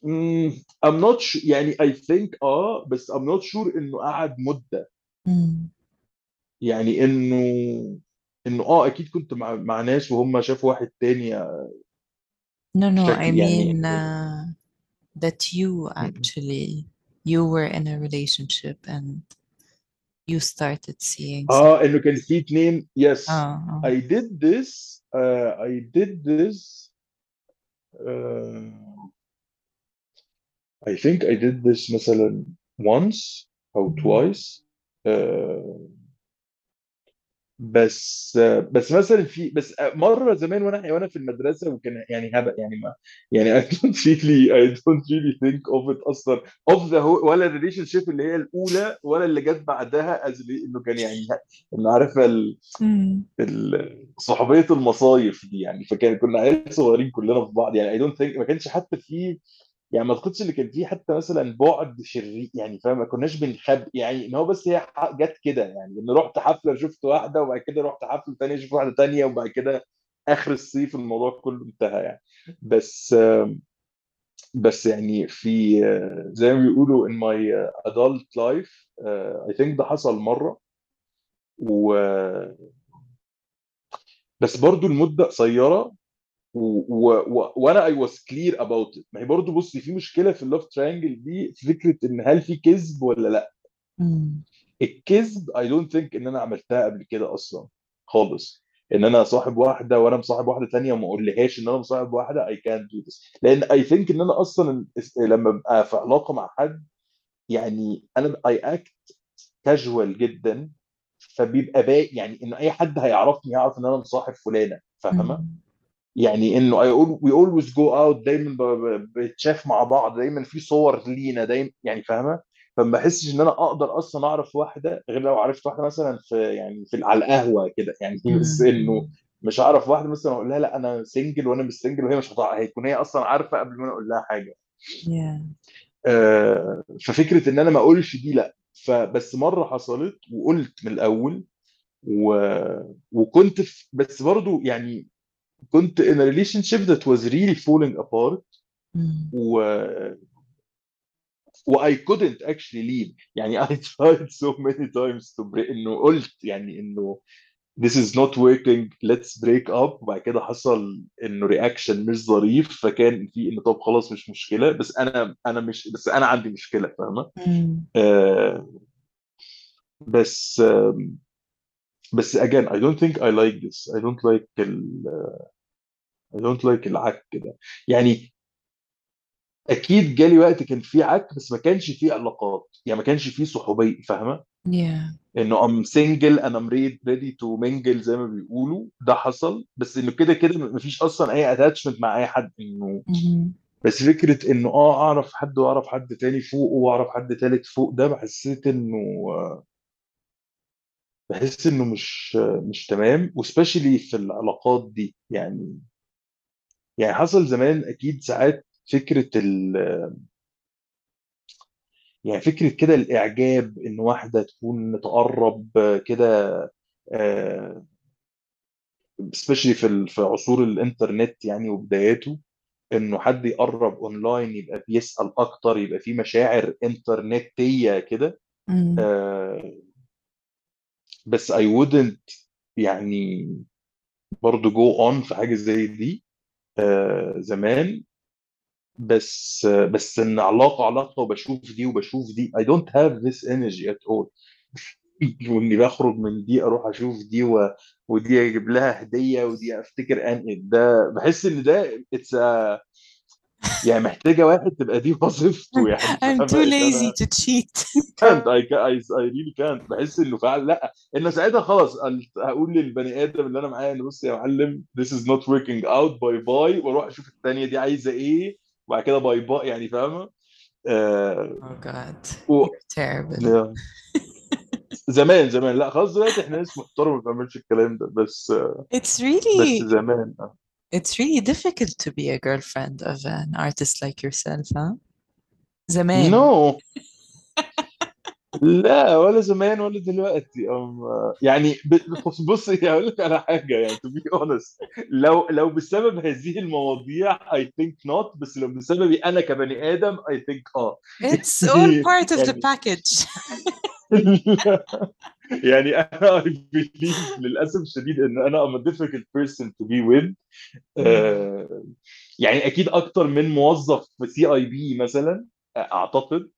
Mm, I'm not sure يعني I think آه بس I'm not sure انه قعد مدة مم. يعني انه انه آه أكيد كنت مع مع ناس وهم شافوا واحد تاني No, no, I بشكل يعني mean uh, that you actually you were in a relationship and you started seeing آه انه كان في اتنين yes آه I did this uh, I did this uh, I think I did this مثلا once أو مم. twice uh, بس بس مثلا في بس مرة زمان وأنا وأنا في المدرسة وكان يعني هبق يعني ما يعني I don't really I don't really think of it أصلا of the whole ولا ال relationship اللي هي الأولى ولا اللي جت بعدها as li- إنه كان يعني إنه عارفه صحوبية المصايف دي يعني فكان كنا عيال صغيرين كلنا في بعض يعني I don't think ما كانش حتى في يعني ما اعتقدش إن كان في حتى مثلا بعد شرير يعني فاهم؟ ما كناش بنخبي يعني إن هو بس هي جت كده يعني إن رحت حفلة شفت واحدة وبعد كده رحت حفلة ثانية شفت واحدة ثانية وبعد كده آخر الصيف الموضوع كله انتهى يعني. بس بس يعني في زي ما بيقولوا in my adult life I think ده حصل مرة. و بس برضو المدة قصيرة. وأنا I was clear about it ما هي برضه بصي في مشكلة في ال love triangle دي في فكرة إن هل في كذب ولا لأ. الكذب I don't think إن أنا عملتها قبل كده أصلا خالص. إن أنا صاحب واحدة وأنا مصاحب واحدة تانية وما أقولهاش إن أنا مصاحب واحدة اي كانت دو ذس لأن I think إن أنا أصلا لما ببقى في علاقة مع حد يعني أنا I act casual جدا فبيبقى باقي يعني إن أي حد هيعرفني يعرف إن أنا مصاحب فلانة فاهمة. يعني إنه all, we always go out دايما ب- ب- بنتشاف مع بعض دايما في صور لينا دايما يعني فاهمة؟ فما بحسش إن أنا أقدر أصلا أعرف واحدة غير لو عرفت واحدة مثلا في يعني في على القهوة كده يعني بس إنه. مش هعرف واحدة مثلا أقول لها لأ أنا single وأنا مش single وهي مش هتعرف هيكون هي أصلا عارفة قبل ما أنا أقول لها حاجة. Yeah. آه، ففكرة إن أنا ما أقولش دي لأ. فبس مرة حصلت وقلت من الأول و... وكنت في... بس برضو يعني كنت in a relationship that was really falling apart. و و I couldn't actually leave يعني I tried so many times to break انه قلت يعني انه this is not working let's break up وبعد كده حصل انه reaction مش ظريف فكان في انه طب خلاص مش مشكله بس أنا أنا مش بس أنا عندي مشكله فاهمه. آه بس آم، بس again I don't think I like this. I don't like ال I don't like العك ده. يعني أكيد جالي وقت كان فيه عك بس ما كانش فيه علاقات. يعني ما كانش فيه صحوبية فاهمة؟ Yeah. إنه I'm single أنا I'm ready to mingle زي ما بيقولوا. ده حصل. بس إنه كده كده مفيش أصلا أي attachment مع أي حد. إنه مهم. بس فكرة إنه آه أعرف حد وأعرف حد تاني فوق وأعرف حد تالت فوق ده بحسيت إنه بحس إنه مش مش تمام وسبيشلي في العلاقات دي يعني يعني حصل زمان أكيد ساعات فكرة ال يعني فكرة كده الإعجاب إن واحدة تكون تقرب كده آه، specially في ال- في عصور الإنترنت يعني وبداياته إنه حد يقرب اونلاين يبقى بيسأل أكتر يبقى في مشاعر إنترنتية كده. آه، بس I wouldn't يعني برضو go on في حاجة زي دي آه، زمان. بس آه، بس إن علاقة علاقة وبشوف دي وبشوف دي I don't have this energy at all. وإني بخرج من دي أروح أشوف دي و... ودي أجيب لها هدية ودي أفتكر أن ده بحس إن ده it's يعني محتاجة واحد تبقى دي وظيفته يعني. I'm too إن lazy to cheat. Can't. I, I, I really can't. بحس إنه فعلا لأ. انه ساعتها خلاص هقول للبني آدم اللي أنا معاه إنه بص يا معلم this is not working out. bye bye وأروح أشوف الثانية دي عايزة إيه. وبعد كده bye bye يعني فاهمة؟ آه. Oh god. و... you're terrible. yeah. زمان زمان. لأ خلاص دلوقتي إحنا ناس محترمة ما بنعملش الكلام ده. بس it's بس really زمان. آه. it's really difficult to be a girlfriend of an artist like yourself huh زمان نو لا ولا زمان ولا دلوقتي أم يعني ب- بص بص هقول لك على حاجه يعني to be honest لو لو بسبب هذه المواضيع I think not بس لو بسببي انا كبني ادم I think اه it's all part of the يعني package يعني أنا I believe للأسف الشديد إن أنا I'm a difficult person to be with. آه، يعني أكيد أكتر من موظف في سي اي بي مثلا أعتقد.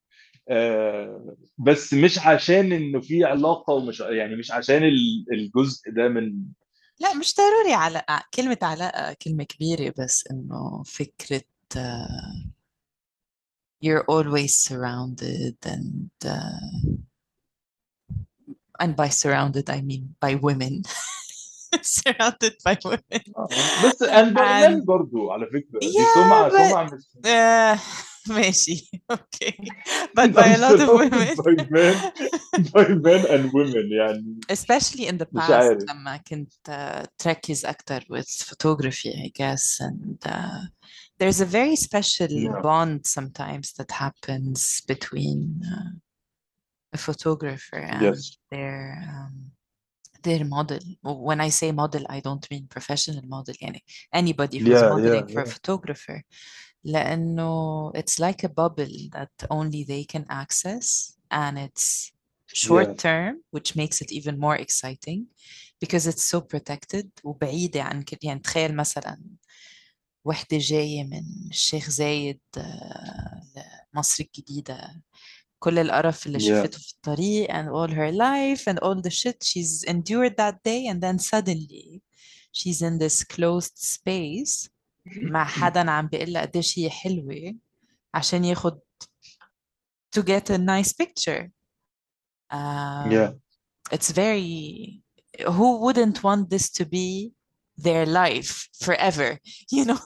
آه، بس مش عشان إنه في علاقة ومش يعني مش عشان ال- الجزء ده من لا مش ضروري علاقة كلمة علاقة كلمة كبيرة بس إنه فكرة uh, you're always surrounded and uh, and by surrounded I mean by women surrounded by women بس and by men and برضو على فكره دي yeah سمعه but سمعه مش uh, ماشي okay but by a I'm lot of surrounded women by men by men and women يعني especially in the مش past عارف لما كنت uh, تركز أكتر with photography I guess and uh, there's a very special yeah bond sometimes that happens between uh, a photographer and yes their um, their model when I say model I don't mean professional model يعني anybody who's yeah yeah modeling for a yeah photographer لأنه it's like a bubble that only they can access and it's short yeah term which makes it even more exciting because it's so protected وبعيدة عن كل يعني تخيل مثلا وحدة جاية من الشيخ زايد آه، لمصر الجديدة كل القرف اللي yeah شافته في الطريق and all her life and all the shit she's endured that day and then suddenly she's in this closed space مع حدا عم بيقول لها قديش هي حلوة عشان ياخد to get a nice picture yeah um, it's very who wouldn't want this to be their life forever you know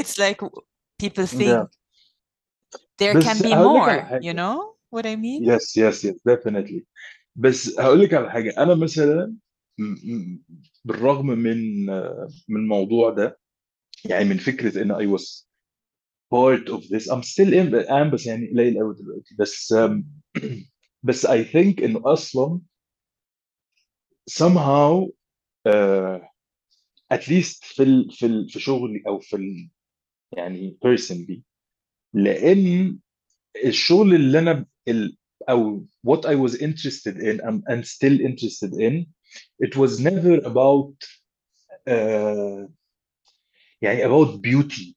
it's like w- people yeah think there can بس be هقول لك على more you حاجه know What I mean? Yes yes yes definitely. بس هقول لك على حاجة. أنا مثلا بالرغم من من الموضوع ده يعني من فكرة إن I was part of this I'm still in I'm بس يعني قليل قوي دلوقتي. بس بس I think انه أصلا somehow uh, at least في ال في ال في شغلي أو في ال يعني personally لأن الشغل اللي أنا ال أو what I was interested in and, and still interested in it was never about uh, يعني about beauty.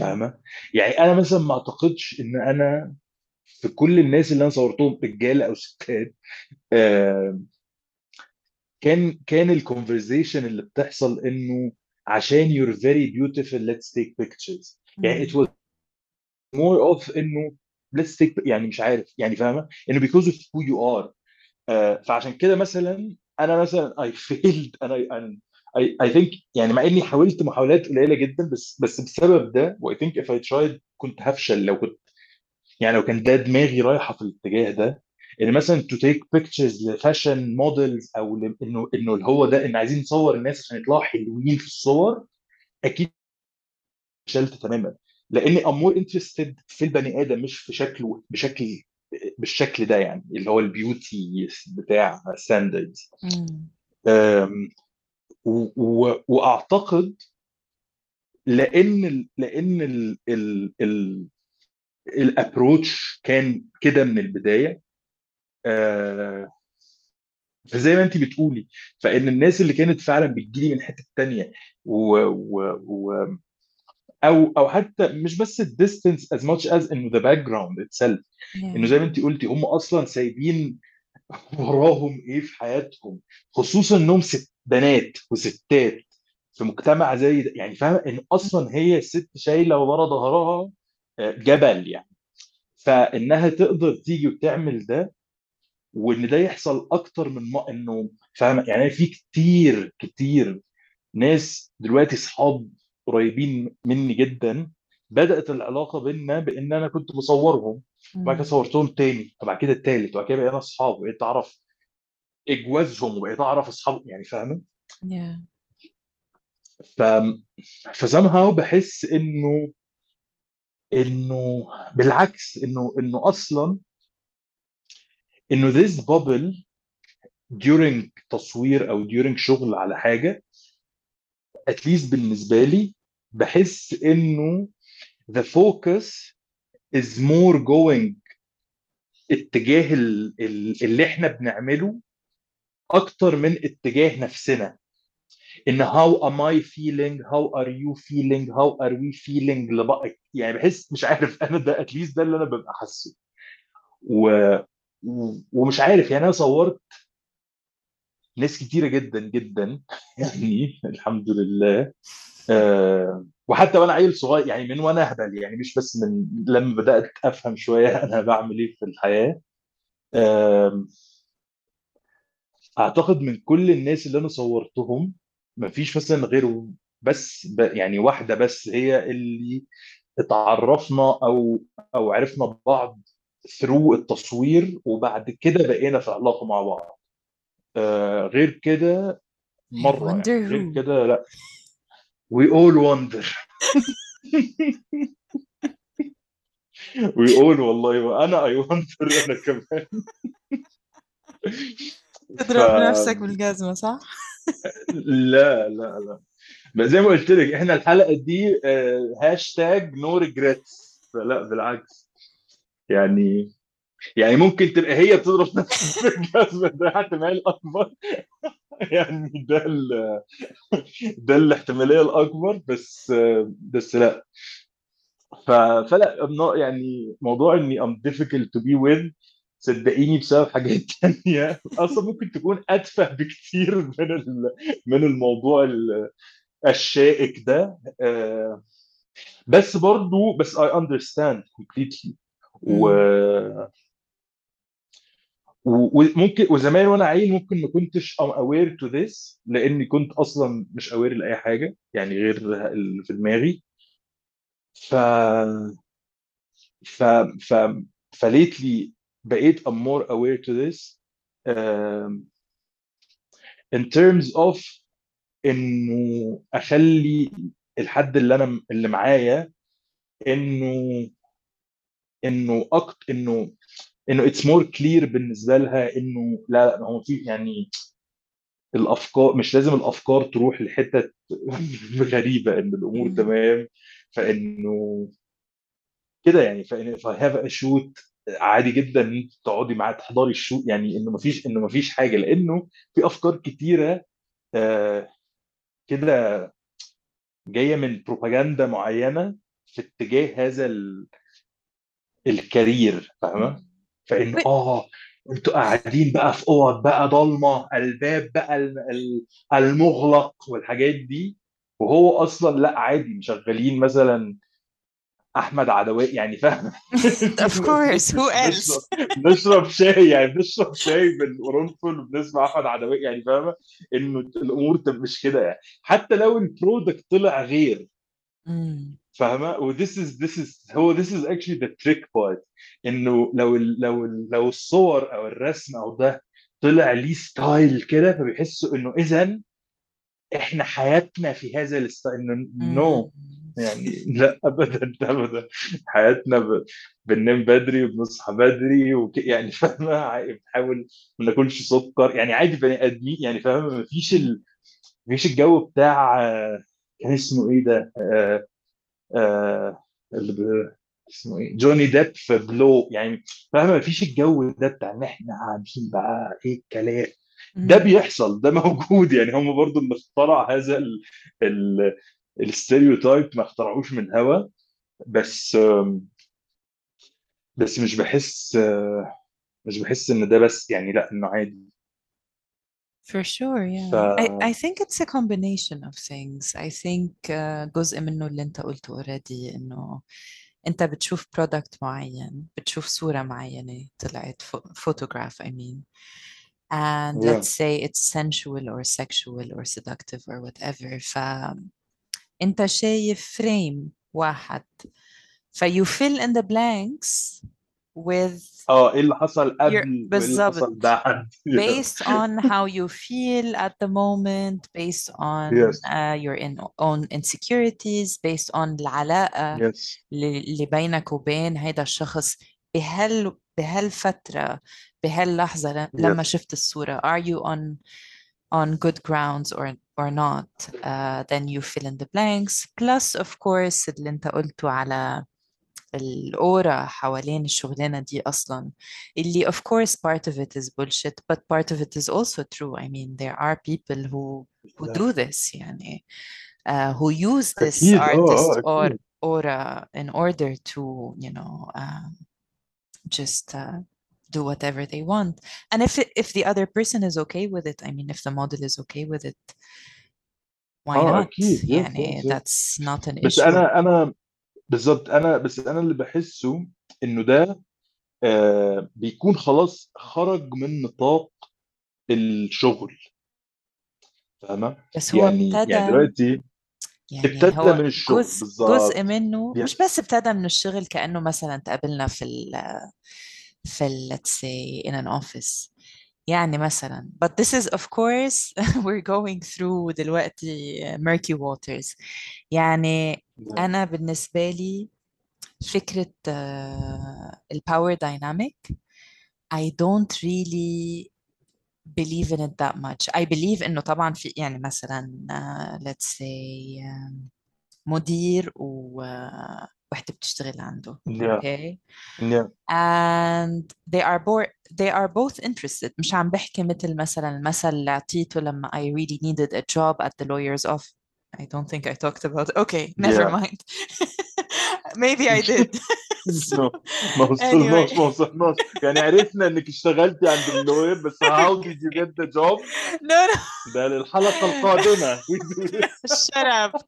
فاهمة؟ يعني أنا مثلا ما أعتقدش إن أنا في كل الناس اللي أنا صورتهم رجالة أو ستات آه، كان كان الكونفرزيشن اللي بتحصل إنه عشان you're very beautiful let's take pictures. يعني it was more of إنه let's take يعني مش عارف يعني فاهمة؟ إنه of who you are. آه، فعشان كده مثلا أنا مثلا I failed أنا I, I think يعني مع إني حاولت محاولات قليلة جدا بس بس بسبب ده و I think if I tried كنت هفشل لو كنت يعني لو كان ده دماغي رايحة في الاتجاه ده. إن مثلا to take pictures ل fashion models أو انه إنه اللي هو ده إن عايزين نصور الناس عشان يطلعوا حلوين في الصور أكيد فشلت تماما. لاني I'm more interested في البني آدم مش في شكله بشكل بالشكل ده يعني اللي هو ال beauty بتاع standards. وأعتقد لأن لأن ال ال ال approach كان كده من البداية آه، فزي ما انت بتقولي فإن الناس اللي كانت فعلا بتجيلي من حتة تانية و, و, و أو أو حتى مش بس ال distance as much as إنه the background itself. إنه Yeah. زي ما انت قلتي هم أصلا سايبين وراهم إيه في حياتهم. خصوصا إنهم ست بنات وستات في مجتمع زي ده. يعني فاهمة؟ إن أصلا هي الست شايلة ورا ظهرها آه، جبل يعني. فإنها تقدر تيجي وتعمل ده وإن ده يحصل أكتر من ما إنه فاهمة؟ يعني في كتير كتير ناس دلوقتي اصحاب قريبين مني جدا بدأت العلاقة بينا بإن أنا كنت بصورهم وبعد كده. صورتهم تاني وبعد كده التالت وبعد كده بقينا اصحاب وبقيت أعرف إجوازهم وبقيت أعرف أصحاب يعني فاهمة Yeah. ف فسامهاو بحس إنه إنه بالعكس إنه إنه أصلا إنه this bubble during تصوير أو during شغل على حاجة at least بالنسبة لي بحس إنه the focus is more going اتجاه ال- ال- اللي إحنا بنعمله أكتر من اتجاه نفسنا. إن am I feeling how are you feeling how are we feeling لبقى يعني بحس مش عارف أنا ده least ده اللي أنا ببقى حاسه. و... ومش عارف يعني أنا صورت ناس كتيرة جدا جدا يعني الحمد لله. وحتى وأنا عيل صغير يعني من وأنا اهبل يعني مش بس من لما بدأت أفهم شوية أنا بعمل إيه في الحياة. أعتقد من كل الناس اللي أنا صورتهم مفيش مثلا غير بس يعني واحدة بس هي اللي اتعرفنا أو أو عرفنا بعض ثرو التصوير وبعد كده بقينا في علاقة مع بعض. آه، غير كده مرة يعني غير. كده لأ. We all wonder. We all والله وأنا اي wonder أنا كمان. ف تضرب نفسك بالجزمة صح؟ لا لا لا. بس زي ما قلت لك إحنا الحلقة دي hashtag no regrets فلا بالعكس. يعني يعني ممكن تبقى هي بتضرب نفسها بالجزمه ده احتمال اكبر يعني ده ال... ده الاحتمالية الأكبر بس بس لا. ف... فلا يعني موضوع إني I'm difficult to be with صدقيني بسبب حاجات تانية. أصلا ممكن تكون أتفه بكتير من ال... من الموضوع ال- الشائك ده. آه، بس برضو بس I understand completely. و... وممكن وزمان وأنا عيل ممكن ما كنتش aware to this لاني كنت أصلا مش aware لأي حاجة يعني غير اللي في دماغي. ف ف ف فليتلي بقيت I'm more aware to this um, in terms of إنه أخلي الحد اللي أنا اللي معايا إنه إنه أكتر إنه إنه it's more clear بالنسبة لها إنه لا لا ما هو في يعني الأفكار مش لازم الأفكار تروح لحتة غريبة إن الأمور. تمام فإنه كده يعني فإن if I have a shoot عادي جدا ان انت تقعدي معاه تحضري ال show يعني إنه مفيش إنه مفيش حاجة لأنه في أفكار كتيرة آه، كده جاية من بروباجندا معينة في اتجاه هذا ال... ال career فاهمة؟ فإن. آه أنتوا قاعدين بقى في أوض بقى ضلمة الباب بقى ال- ال- المغلق والحاجات دي وهو أصلا لأ عادي مشغلين مثلا أحمد عدوية يعني فاهم Of course, who else? نشرب نشرب شاي يعني بنشرب شاي بالقرنفل وبنسمع أحمد عدوية يعني فاهمة إنه الأمور مش كده يعني حتى لو ال product طلع غير. فاهمة؟ و this is this is هو this is actually the trick part. إنه لو ال لو ال لو الصور أو الرسم أو ده طلع ليه style كده فبيحسوا إنه اذا إحنا حياتنا في هذا ال style إنه No. يعني لا ابدا ابدا. حياتنا ب... بننام بدري وبنصحى بدري وك... يعني فاهمة؟ بنحاول ما ناكلش سكر. يعني عادي بني آدمين يعني فاهمة؟ ما فيش ال... مفيش الجو بتاع كان اسمه إيه ده؟ آه... آه... اسمه إيه؟ جوني ديب في Blow. يعني فاهمة؟ ما فيش الجو ده بتاع إن إحنا قاعدين بقى إيه الكلام. ده. بيحصل ده موجود. يعني هم برضو اللي اخترع هذا ال... ال... ال stereotype ما اخترعوش من هوا. بس بس مش بحس آه، مش بحس إن ده بس يعني لأ إنه عادي. For sure, yeah. ف I, I think it's a combination of things. I think uh, جزء منه اللي انت قلته already انه انت بتشوف product معين بتشوف صورة معينة طلعت pho- photograph I mean and yeah let's say it's sensual or sexual or seductive or whatever فانت شايف فريم واحد ف you fill in the blanks with اه ايه اللي حصل your قبل وايه اللي بالظبط حصل بعد yeah. based on how you feel at the moment, based on yes uh, your in, own insecurities, based on العلاقة yes اللي اللي بينك وبين هيدا الشخص بهال بهالفترة بهاللحظة ل- لما yes شفت الصورة are you on on good grounds or or not uh, then you fill in the blanks plus of course اللي انت قلته على الأورا حوالين الشغلانة دي أصلا اللي of course part of it is bullshit but part of it is also true I mean there are people who who do this يعني uh, who use this اكيد اه artist اه or اكيد aura in order to you know um, just uh, do whatever they want and if it, if the other person is okay with it I mean if the model is okay with it why اه not اكيد yes يعني yes yes that's not an بس issue انا انا بالظبط. أنا بس أنا اللي بحسه إنه ده آه بيكون خلاص خرج من نطاق الشغل. فاهمة؟ بس هو يعني يعني ابتدى دلوقتي يعني ابتدى هو من الشغل. جزء جزء بالظبط منه مش yes بس ابتدى من الشغل كأنه مثلا تقابلنا في ال في ال let's say in an office. يعني مثلا but this is of course we're going through دلوقتي murky waters يعني yeah. أنا بالنسبة لي فكرة آه، الباور dynamic I don't really believe in it that much I believe إنه طبعا في يعني مثلا آه، let's say آه، مدير ووحدة بتشتغل عنده yeah okay yeah and they are both they are both interested مش عم بحكي مثل مثلا المثل اللي أعطيته لما I really needed a job at the lawyer's office I don't think I talked about okay never yeah mind maybe I did so no ما وصلناش anyway ما وصلناش يعني عرفنا انك اشتغلتي عند اللوير بس how did you get the job no no ده للحلقة القادمة we do this shut up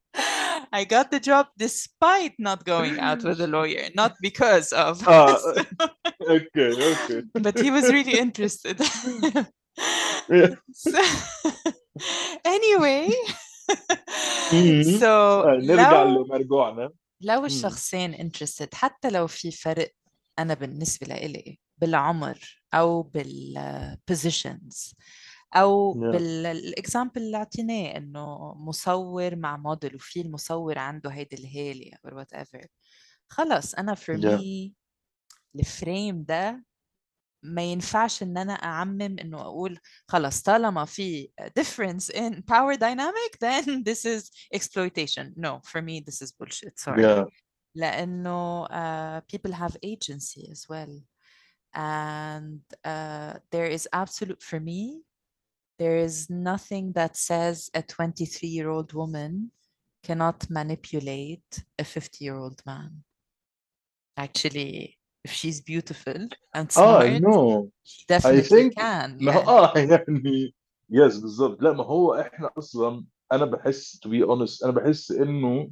I got the job despite not going out with a lawyer not because of اه so, اوكي اوكي but he was really interested so, anyway مم. so آه، نرجع لو لمرجوعنا لو مم. الشخصين interested حتى لو في فرق أنا بالنسبة لإلي بالعمر أو بال positions أو Yeah. بال example اللي أعطيناه إنه مصور مع موديل وفي المصور عنده هيدي الهالة or whatever خلص أنا for Yeah. me ال frame ده ما ينفعش ان انا اعمم انه اقول خلاص طالما في difference in power dynamic then this is exploitation no for me this is bullshit sorry Yeah. لانه uh, people have agency as well and uh, there is absolute for me there is nothing that says a 23 year old woman cannot manipulate a 50 year old man actually if she's beautiful and آه I smart know she I definitely think can ما هو yeah. آه يعني يس بالظبط لا ما هو إحنا أصلا أنا بحس to be honest أنا بحس إنه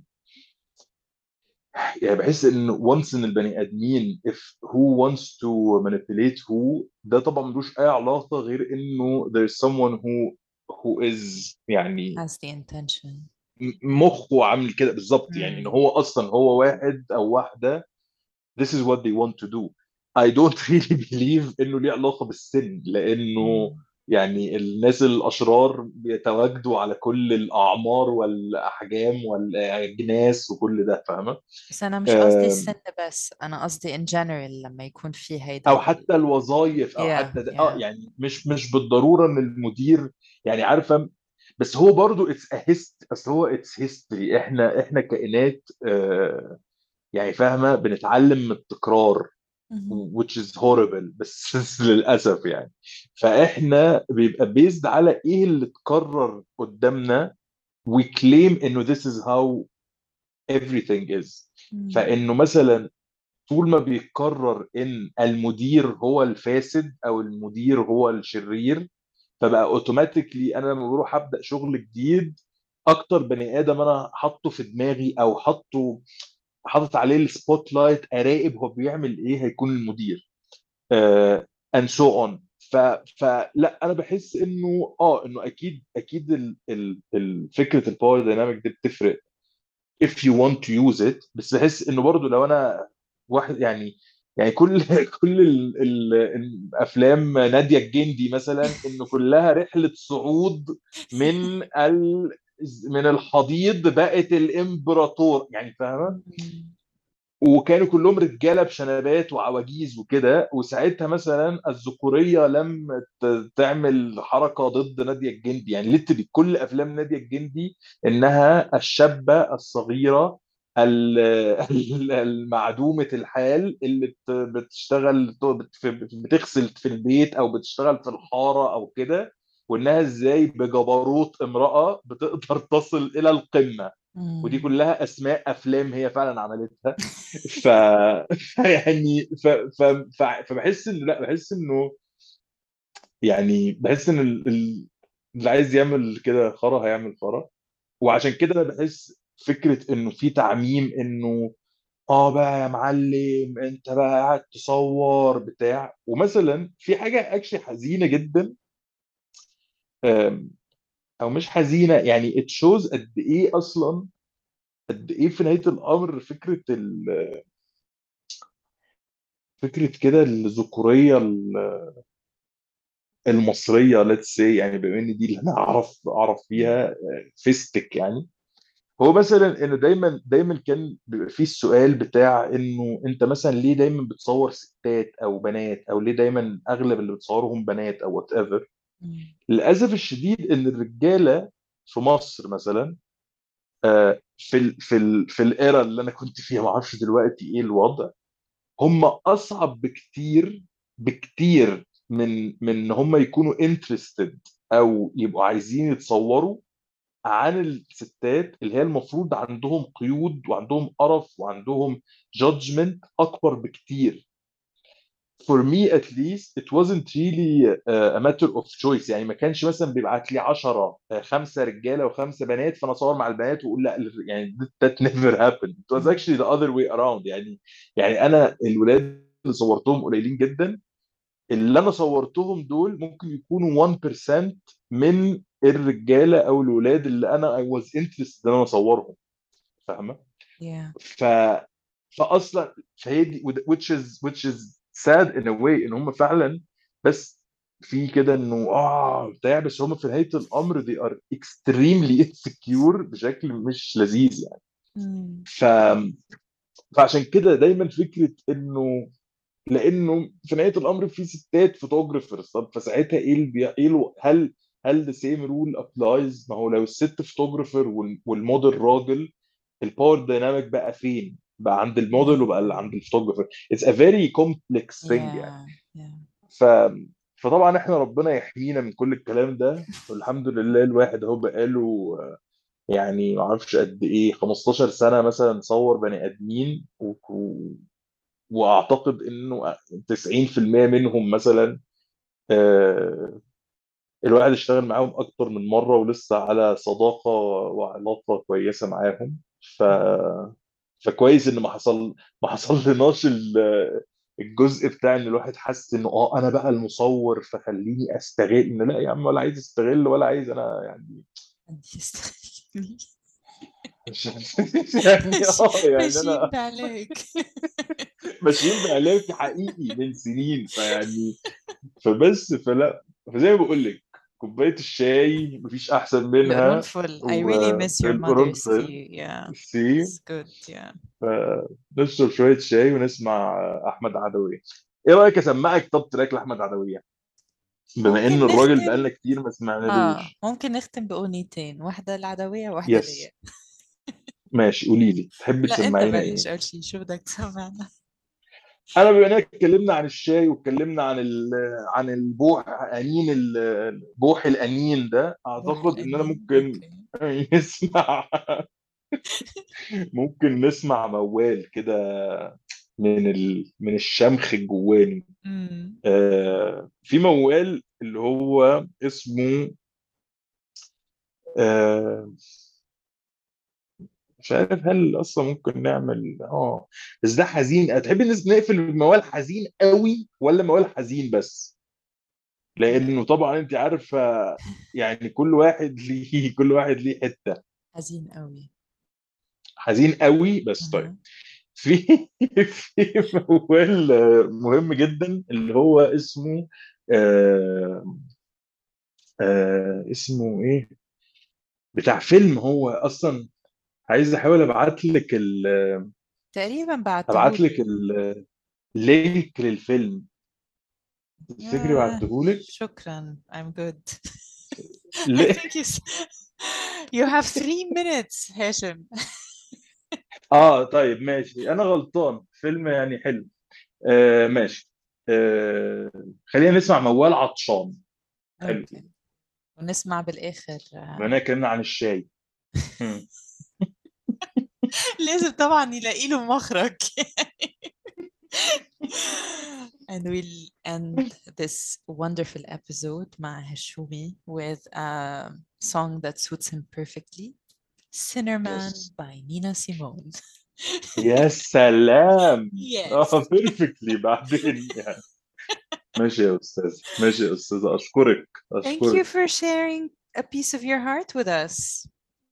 يعني بحس إن once إن البني آدمين if who wants to manipulate who ده طبعا ملوش أي علاقة غير إنه there's someone who who is يعني has the intention. مخه عامل كده بالظبط يعني ان. هو أصلا هو واحد أو واحدة this is what they want to do. I don't really believe إنه ليه علاقة بالسن لأنه. يعني الناس الأشرار بيتواجدوا على كل الأعمار والأحجام والأجناس وكل ده فاهمة؟ بس أنا مش قصدي السن بس أنا قصدي in general لما يكون في هيدا أو حتى الوظائف أو yeah حتى ده. آه yeah يعني مش مش بالضرورة إن المدير يعني عارفة بس هو برضو it's hist أصل هو it's history إحنا إحنا كائنات آه يعني فاهمة؟ بنتعلم من التكرار which is horrible بس للأسف يعني. فإحنا بيبقى بيزد على إيه اللي اتكرر قدامنا؟ we claim إنه this is how everything is. فإنه مثلا طول ما بيتكرر إن المدير هو الفاسد أو المدير هو الشرير فبقى automatically أنا لما بروح أبدأ شغل جديد أكتر بني آدم أنا حاطه في دماغي أو حاطه حاطط عليه ال spotlight أراقب هو بيعمل إيه هيكون المدير. and so on فلا أنا بحس إنه آه إنه أكيد أكيد ال... ال... فكرة ال power dynamic دي بتفرق if you want to use it. بس بحس إنه برضو لو أنا واحد يعني يعني كل كل ال ال الأفلام نادية الجندي مثلا إنه كلها رحلة صعود من ال من الحضيض بقت الإمبراطور يعني فاهمة. وكانوا كلهم رجالة بشنبات وعواجيز وكده وساعتها مثلا الذكورية لم تعمل حركة ضد نادية الجندي يعني ليتري كل أفلام نادية الجندي إنها الشابة الصغيرة ال- ال- المعدومة الحال اللي بت- بتشتغل بت- بتغسل في البيت أو بتشتغل في الحارة أو كده وانها إزاي بجبروت امرأة بتقدر تصل إلى القمة. ودي. كلها أسماء أفلام هي فعلا عملتها. ف يعني ف... ف... ف... فبحس انه لا بحس إنه يعني بحس إن ال... ال- اللي عايز يعمل كده خرا هيعمل خرا. وعشان كده أنا بحس فكرة إنه في تعميم إنه آه بقى يا معلم أنت بقى قاعد تصور بتاع. ومثلا في حاجة اكشلي حزينة جدا. أو مش حزينة يعني it shows قد إيه أصلا قد إيه في نهاية الأمر فكرة ال... فكرة كده الذكورية ال- المصرية let's say يعني بما إن دي اللي أنا أعرف أعرف فيها فيها stick يعني هو مثلا انه دايما دايما كان بيبقى فيه السؤال بتاع إنه أنت مثلا ليه دايما بتصور ستات أو بنات أو ليه دايما أغلب اللي بتصورهم بنات أو whatever. للأسف الشديد إن الرجالة في مصر مثلا آه، في ال في ال في ال era اللي أنا كنت فيها ما أعرفش دلوقتي إيه الوضع هم أصعب بكتير بكتير من من إن هم يكونوا interested أو يبقوا عايزين يتصوروا عن الستات اللي هي المفروض عندهم قيود وعندهم قرف وعندهم judgment أكبر بكتير. For me at least it wasn't really a matter of choice. يعني ما كانش مثلا بيبعت لي 10 خمسة رجالة وخمسة بنات فأنا أصور مع البنات وأقول لأ يعني that never happened. It was actually the other way around. يعني يعني أنا الولاد اللي صورتهم قليلين جدا اللي أنا صورتهم دول ممكن يكونوا 1% من الرجالة أو الولاد اللي أنا I was interested إن أنا أصورهم. فاهمة؟ Yeah. ف فاصلا فهي دي which is which is sad in a way إن هم فعلا بس في كده إنه آه بتاع بس هم في نهاية الأمر they are extremely insecure بشكل مش لذيذ يعني. ف فعشان كده دايما فكرة إنه لإنه في نهاية الأمر في ستات photographers طب فساعتها إيه اللي بي... إيه ألو... هل هل the same rule applies ما هو لو الست photographer وال... والموديل راجل ال power dynamic بقى فين؟ بقى عند الموديل وبقى اللي عند ال photographer it's a very complex thing يعني. yeah. ف فطبعا إحنا ربنا يحمينا من كل الكلام ده. والحمد لله الواحد أهو بقاله يعني ما أعرفش قد إيه 15 سنة مثلا صور بني آدمين و... و- وأعتقد إنه 90% منهم مثلا آه، الواحد اشتغل معاهم أكتر من مرة ولسه على صداقة وعلاقة كويسة معاهم. ف فكويس إن ما حصل ما حصل لناش ال- الجزء بتاع إن الواحد حس إنه آه أنا بقى المصور فخليني أستغل إن لأ يا عم ولا عايز أستغل ولا عايز أنا يعني مش يعني آه يعني أنا ماشيين بعلاقة حقيقي من سنين فيعني فبس فلا فزي ما بقول لك كوباية الشاي مفيش أحسن منها. القرنفل I really miss your والقرنفل tea yeah. It's good yeah. نشرب شوية شاي ونسمع أحمد عدوية. إيه رأيك أسمعك طب تراك لأحمد عدوية؟ بما إن الراجل بقالنا كتير ما آه سمعنالوش ممكن نختم بأغنيتين واحدة العدوية وواحدة يس ليا. ماشي قولي لي. تحبي لا أنت تسمعينا بلش إيه؟ اول شيء شو بدك تسمعنا أنا بما إننا اتكلمنا عن الشاي واتكلمنا عن ال... عن البوح أنين ال- بوح الأنين ده أعتقد إن أنا ممكن نسمع ممكن نسمع موال كده من ال... من الشمخ الجواني. آه في موال اللي هو اسمه آه مش عارف هل أصلا ممكن نعمل آه بس ده حزين. تحب الناس نقفل الموال حزين قوي ولا موال حزين بس؟ لأنه طبعا أنت عارفة يعني كل واحد ليه كل واحد ليه حتة. حزين قوي. حزين قوي بس طيب. في في موال مهم جدا اللي هو اسمه آه آه اسمه إيه؟ بتاع فيلم هو أصلا عايز أحاول أبعت لك ال... تقريبا أبعت بعتهولي لك ال- اللينك للفيلم. تفتكري ياه بعته لك شكرا. I'm good. I ليه؟ think you s- you have three minutes هاشم. آه طيب ماشي. أنا غلطان. فيلم يعني حلو. آه ماشي. آه خلينا نسمع موال عطشان. حلو. أوكي. ونسمع بالآخر. بما إننا اتكلمنا عن الشاي. مم. لازم طبعا يلاقي له مخرج and we'll end this wonderful episode مع هشومي with a song that suits him perfectly Sinnerman Yes. by Nina Simone يا سلام آه perfectly بعدين يعني ماشي يا أستاذ ماشي يا أستاذ اشكرك thank you اشكرك for sharing a piece of your heart with us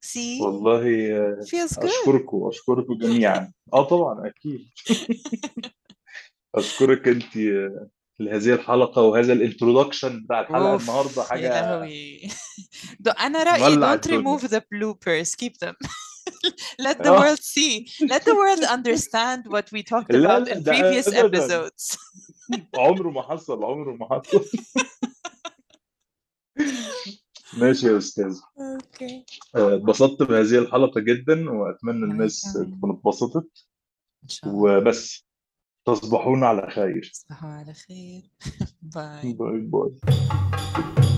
see والله آه، أشكركم أشكركم جميعا. آه طبعا أكيد. أشكرك أنت آه، لهذه الحلقة وهذا ال introduction بتاع الحلقة of النهارده يا حاجة لهوي. دو- أنا رأيي don't remove the bloopers keep them. Let the آه. world see. Let the world understand what we talked about in previous episodes. عمره ما حصل عمره ما حصل. ماشي يا أستاذ. okay. آه، اتبسطت بهذه الحلقة جدا وأتمنى الناس تكون اتبسطت. إن شاء الله. وبس تصبحون على خير. تصبحوا على خير. باي باي باي.